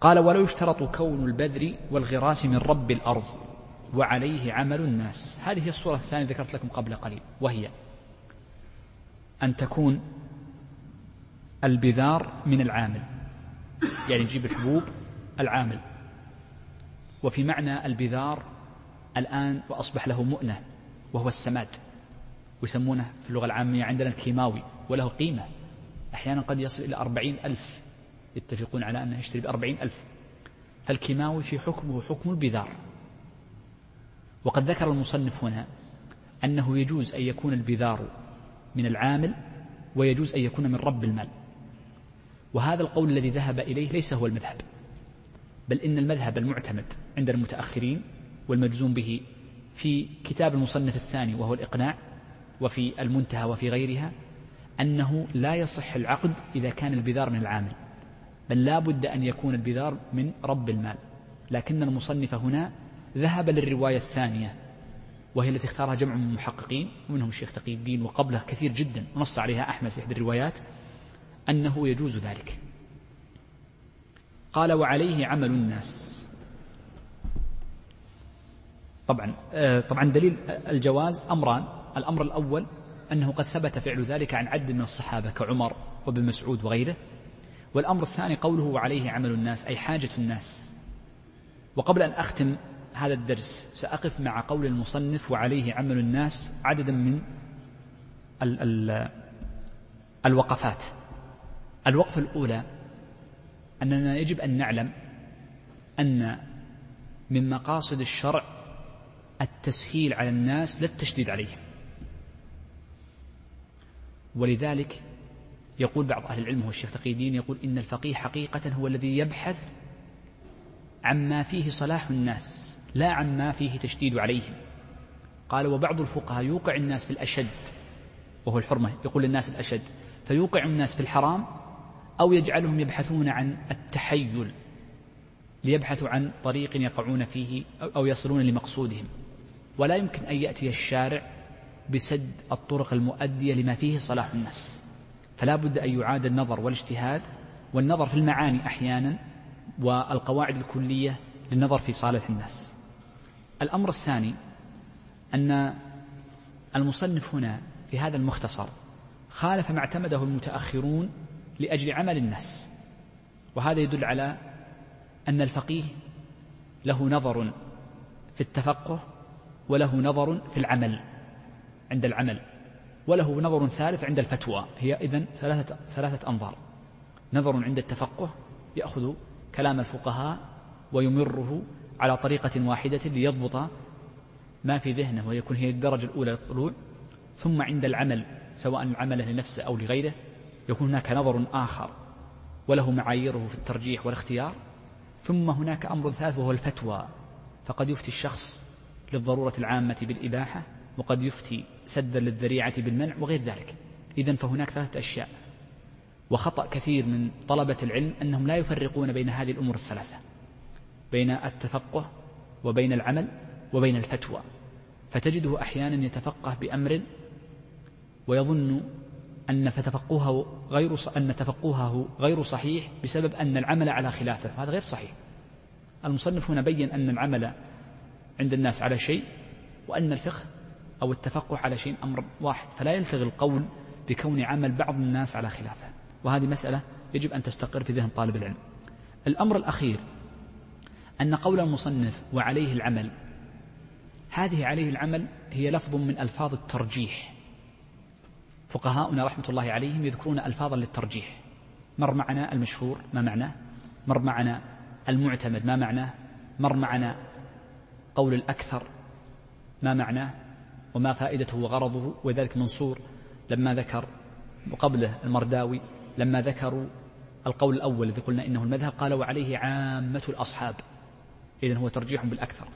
قال ولو يشترط كون البذر والغراس من رب الأرض وعليه عمل الناس. هذه هي الصورة الثانية ذكرت لكم قبل قليل وهي أن تكون البذار من العامل. يعني نجيب الحبوب العامل. وفي معنى البذار الآن وأصبح له مؤنة وهو السماد. ويسمونه في اللغة العامية عندنا الكيماوي وله قيمة. أحيانا قد يصل إلى أربعين ألف. يتفقون على أنه يشتري بأربعين ألف. فالكيماوي في حكمه حكم البذار. وقد ذكر المصنف هنا أنه يجوز أن يكون البذار من العامل ويجوز أن يكون من رب المال. وهذا القول الذي ذهب إليه ليس هو المذهب بل إن المذهب المعتمد عند المتأخرين والمجزوم به في كتاب المصنف الثاني وهو الإقناع وفي المنتهى وفي غيرها أنه لا يصح العقد إذا كان البذار من العامل بل لا بد أن يكون البذار من رب المال. لكن المصنف هنا ذهب للرواية الثانية وهي التي اختارها جمع من المحققين ومنهم الشيخ تقي الدين وقبله كثير جدا ونص عليها أحمد في إحدى الروايات. أنه يجوز ذلك. قال وعليه عمل الناس. طبعا آه، طبعا دليل الجواز أمران. الأمر الأول أنه قد ثبت فعل ذلك عن عدد من الصحابة كعمر وابن مسعود وغيره. والأمر الثاني قوله وعليه عمل الناس أي حاجة الناس. وقبل أن أختم هذا الدرس سأقف مع قول المصنف وعليه عمل الناس عددا من ال ال الوقفات. الوقفة الأولى أننا يجب أن نعلم أن من مقاصد الشرع التسهيل على الناس لا التشديد عليهم ولذلك يقول بعض أهل العلم هو الشيخ تقي الدين يقول إن الفقيه حقيقة هو الذي يبحث عما فيه صلاح الناس لا عما فيه تشديد عليهم. قال وبعض الفقهاء يوقع الناس في الأشد وهو الحرمة يقول للناس الأشد فيوقع الناس في الحرام أو يجعلهم يبحثون عن التحيل ليبحثوا عن طريق يقعون فيه أو يصلون لمقصودهم. ولا يمكن أن يأتي الشارع بسد الطرق المؤدية لما فيه صلاح الناس فلا بد أن يعاد النظر والاجتهاد والنظر في المعاني أحيانا والقواعد الكلية للنظر في صالح الناس الأمر الثاني أن المصنف هنا في هذا المختصر خالف ما اعتمده المتأخرون لأجل عمل الناس. وهذا يدل على أن الفقيه له نظر في التفقه وله نظر في العمل عند العمل وله نظر ثالث عند الفتوى. هي إذن ثلاثة, ثلاثة أنظار. نظر عند التفقه يأخذ كلام الفقهاء ويمره على طريقة واحدة ليضبط ما في ذهنه ويكون هي الدرجة الأولى للطلوع. ثم عند العمل سواء عمله لنفسه أو لغيره يكون هناك نظر آخر وله معاييره في الترجيح والاختيار. ثم هناك أمر ثالث وهو الفتوى. فقد يفتي الشخص للضرورة العامة بالإباحة وقد يفتي سدا للذريعة بالمنع وغير ذلك. إذا فهناك ثلاثة أشياء. وخطأ كثير من طلبة العلم أنهم لا يفرقون بين هذه الأمور الثلاثة بين التفقه وبين العمل وبين الفتوى. فتجده أحيانا يتفقه بأمر ويظن أن فتفقهه غير أن تفقهه غير صحيح بسبب أن العمل على خلافه. هذا غير صحيح. المصنف هنا بين أن العمل عند الناس على شيء وأن الفقه أو التفقه على شيء أمر واحد. فلا يلفظ القول بكون عمل بعض الناس على خلافه. وهذه مسألة يجب أن تستقر في ذهن طالب العلم. الأمر الأخير أن قول المصنف وعليه العمل هذه عليه العمل هي لفظ من ألفاظ الترجيح. فقهاؤنا رحمة الله عليهم يذكرون ألفاظا للترجيح. مر معنا المشهور ما معناه مر معنا المعتمد ما معناه مر معنا قول الأكثر ما معناه وما فائدته وغرضه وذلك منصور. لما ذكر وقبله المرداوي لما ذكروا القول الأول الذي قلنا إنه المذهب قال وعليه عامة الأصحاب. إذن هو ترجيح بالأكثر.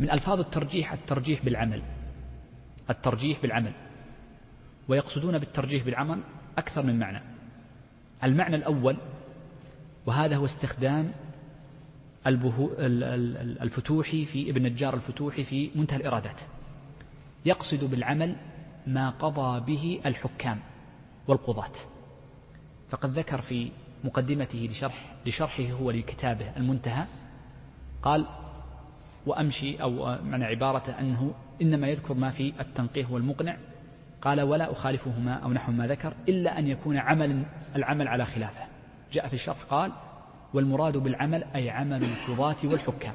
من ألفاظ الترجيح الترجيح بالعمل. الترجيح بالعمل. ويقصدون بالترجيح بالعمل أكثر من معنى. المعنى الأول وهذا هو استخدام الفتوحي في ابن الجار الفتوحي في منتهى الإرادات. يقصد بالعمل ما قضى به الحكام والقضاة. فقد ذكر في مقدمته لشرح لشرحه هو لكتابه المنتهى قال وأمشي أو معنى عبارته أنه إنما يذكر ما في التنقيه والمقنع قال ولا أخالفهما أو نحو ما ذكر إلا أن يكون عمل العمل على خلافه. جاء في الشرح قال والمراد بالعمل أي عمل القضاة والحكام.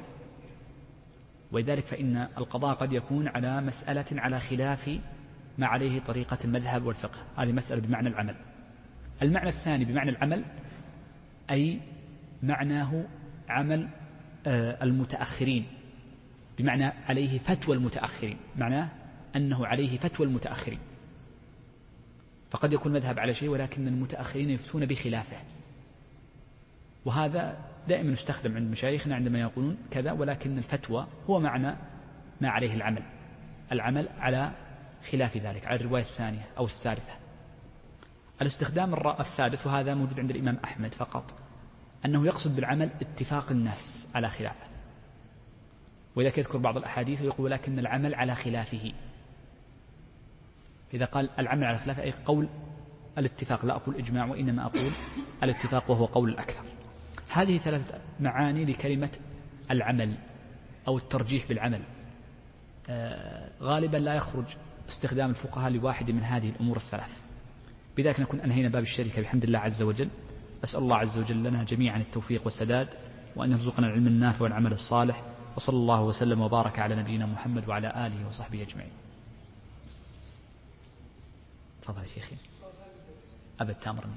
ولذلك فإن القضاء قد يكون على مسألة على خلاف ما عليه طريقة المذهب والفقه. هذه مسألة بمعنى العمل. المعنى الثاني بمعنى العمل أي معناه عمل آه، المتأخرين. بمعنى عليه فتوى المتأخرين. معناه أنه عليه فتوى المتأخرين. فقد يكون مذهب على شيء ولكن المتأخرين يفتون بخلافه. وهذا دائما يستخدم عند مشايخنا عندما يقولون كذا ولكن الفتوى هو معنى ما عليه العمل. العمل على خلاف ذلك على الرواية الثانية أو الثالثة. الاستخدام الثالث وهذا موجود عند الإمام أحمد فقط أنه يقصد بالعمل اتفاق الناس على خلافه. ولذلك يذكر بعض الأحاديث ويقول لكن العمل على خلافه. إذا قال العمل على خلافه أي قول الاتفاق لا أقول إجماع وإنما أقول الاتفاق وهو قول الأكثر. هذه ثلاث معاني لكلمة العمل أو الترجيح بالعمل. آه، غالبا لا يخرج استخدام الفقهاء لواحد من هذه الأمور الثلاث. بذلك نكون أنهينا باب الشركة. بحمد الله عز وجل. أسأل الله عز وجل لنا جميعا التوفيق والسداد وأن يرزقنا العلم النافع والعمل الصالح. وصلى الله وسلم وبارك على نبينا محمد وعلى آله وصحبه أجمعين. تفضل يا شيخي. أبد تامرني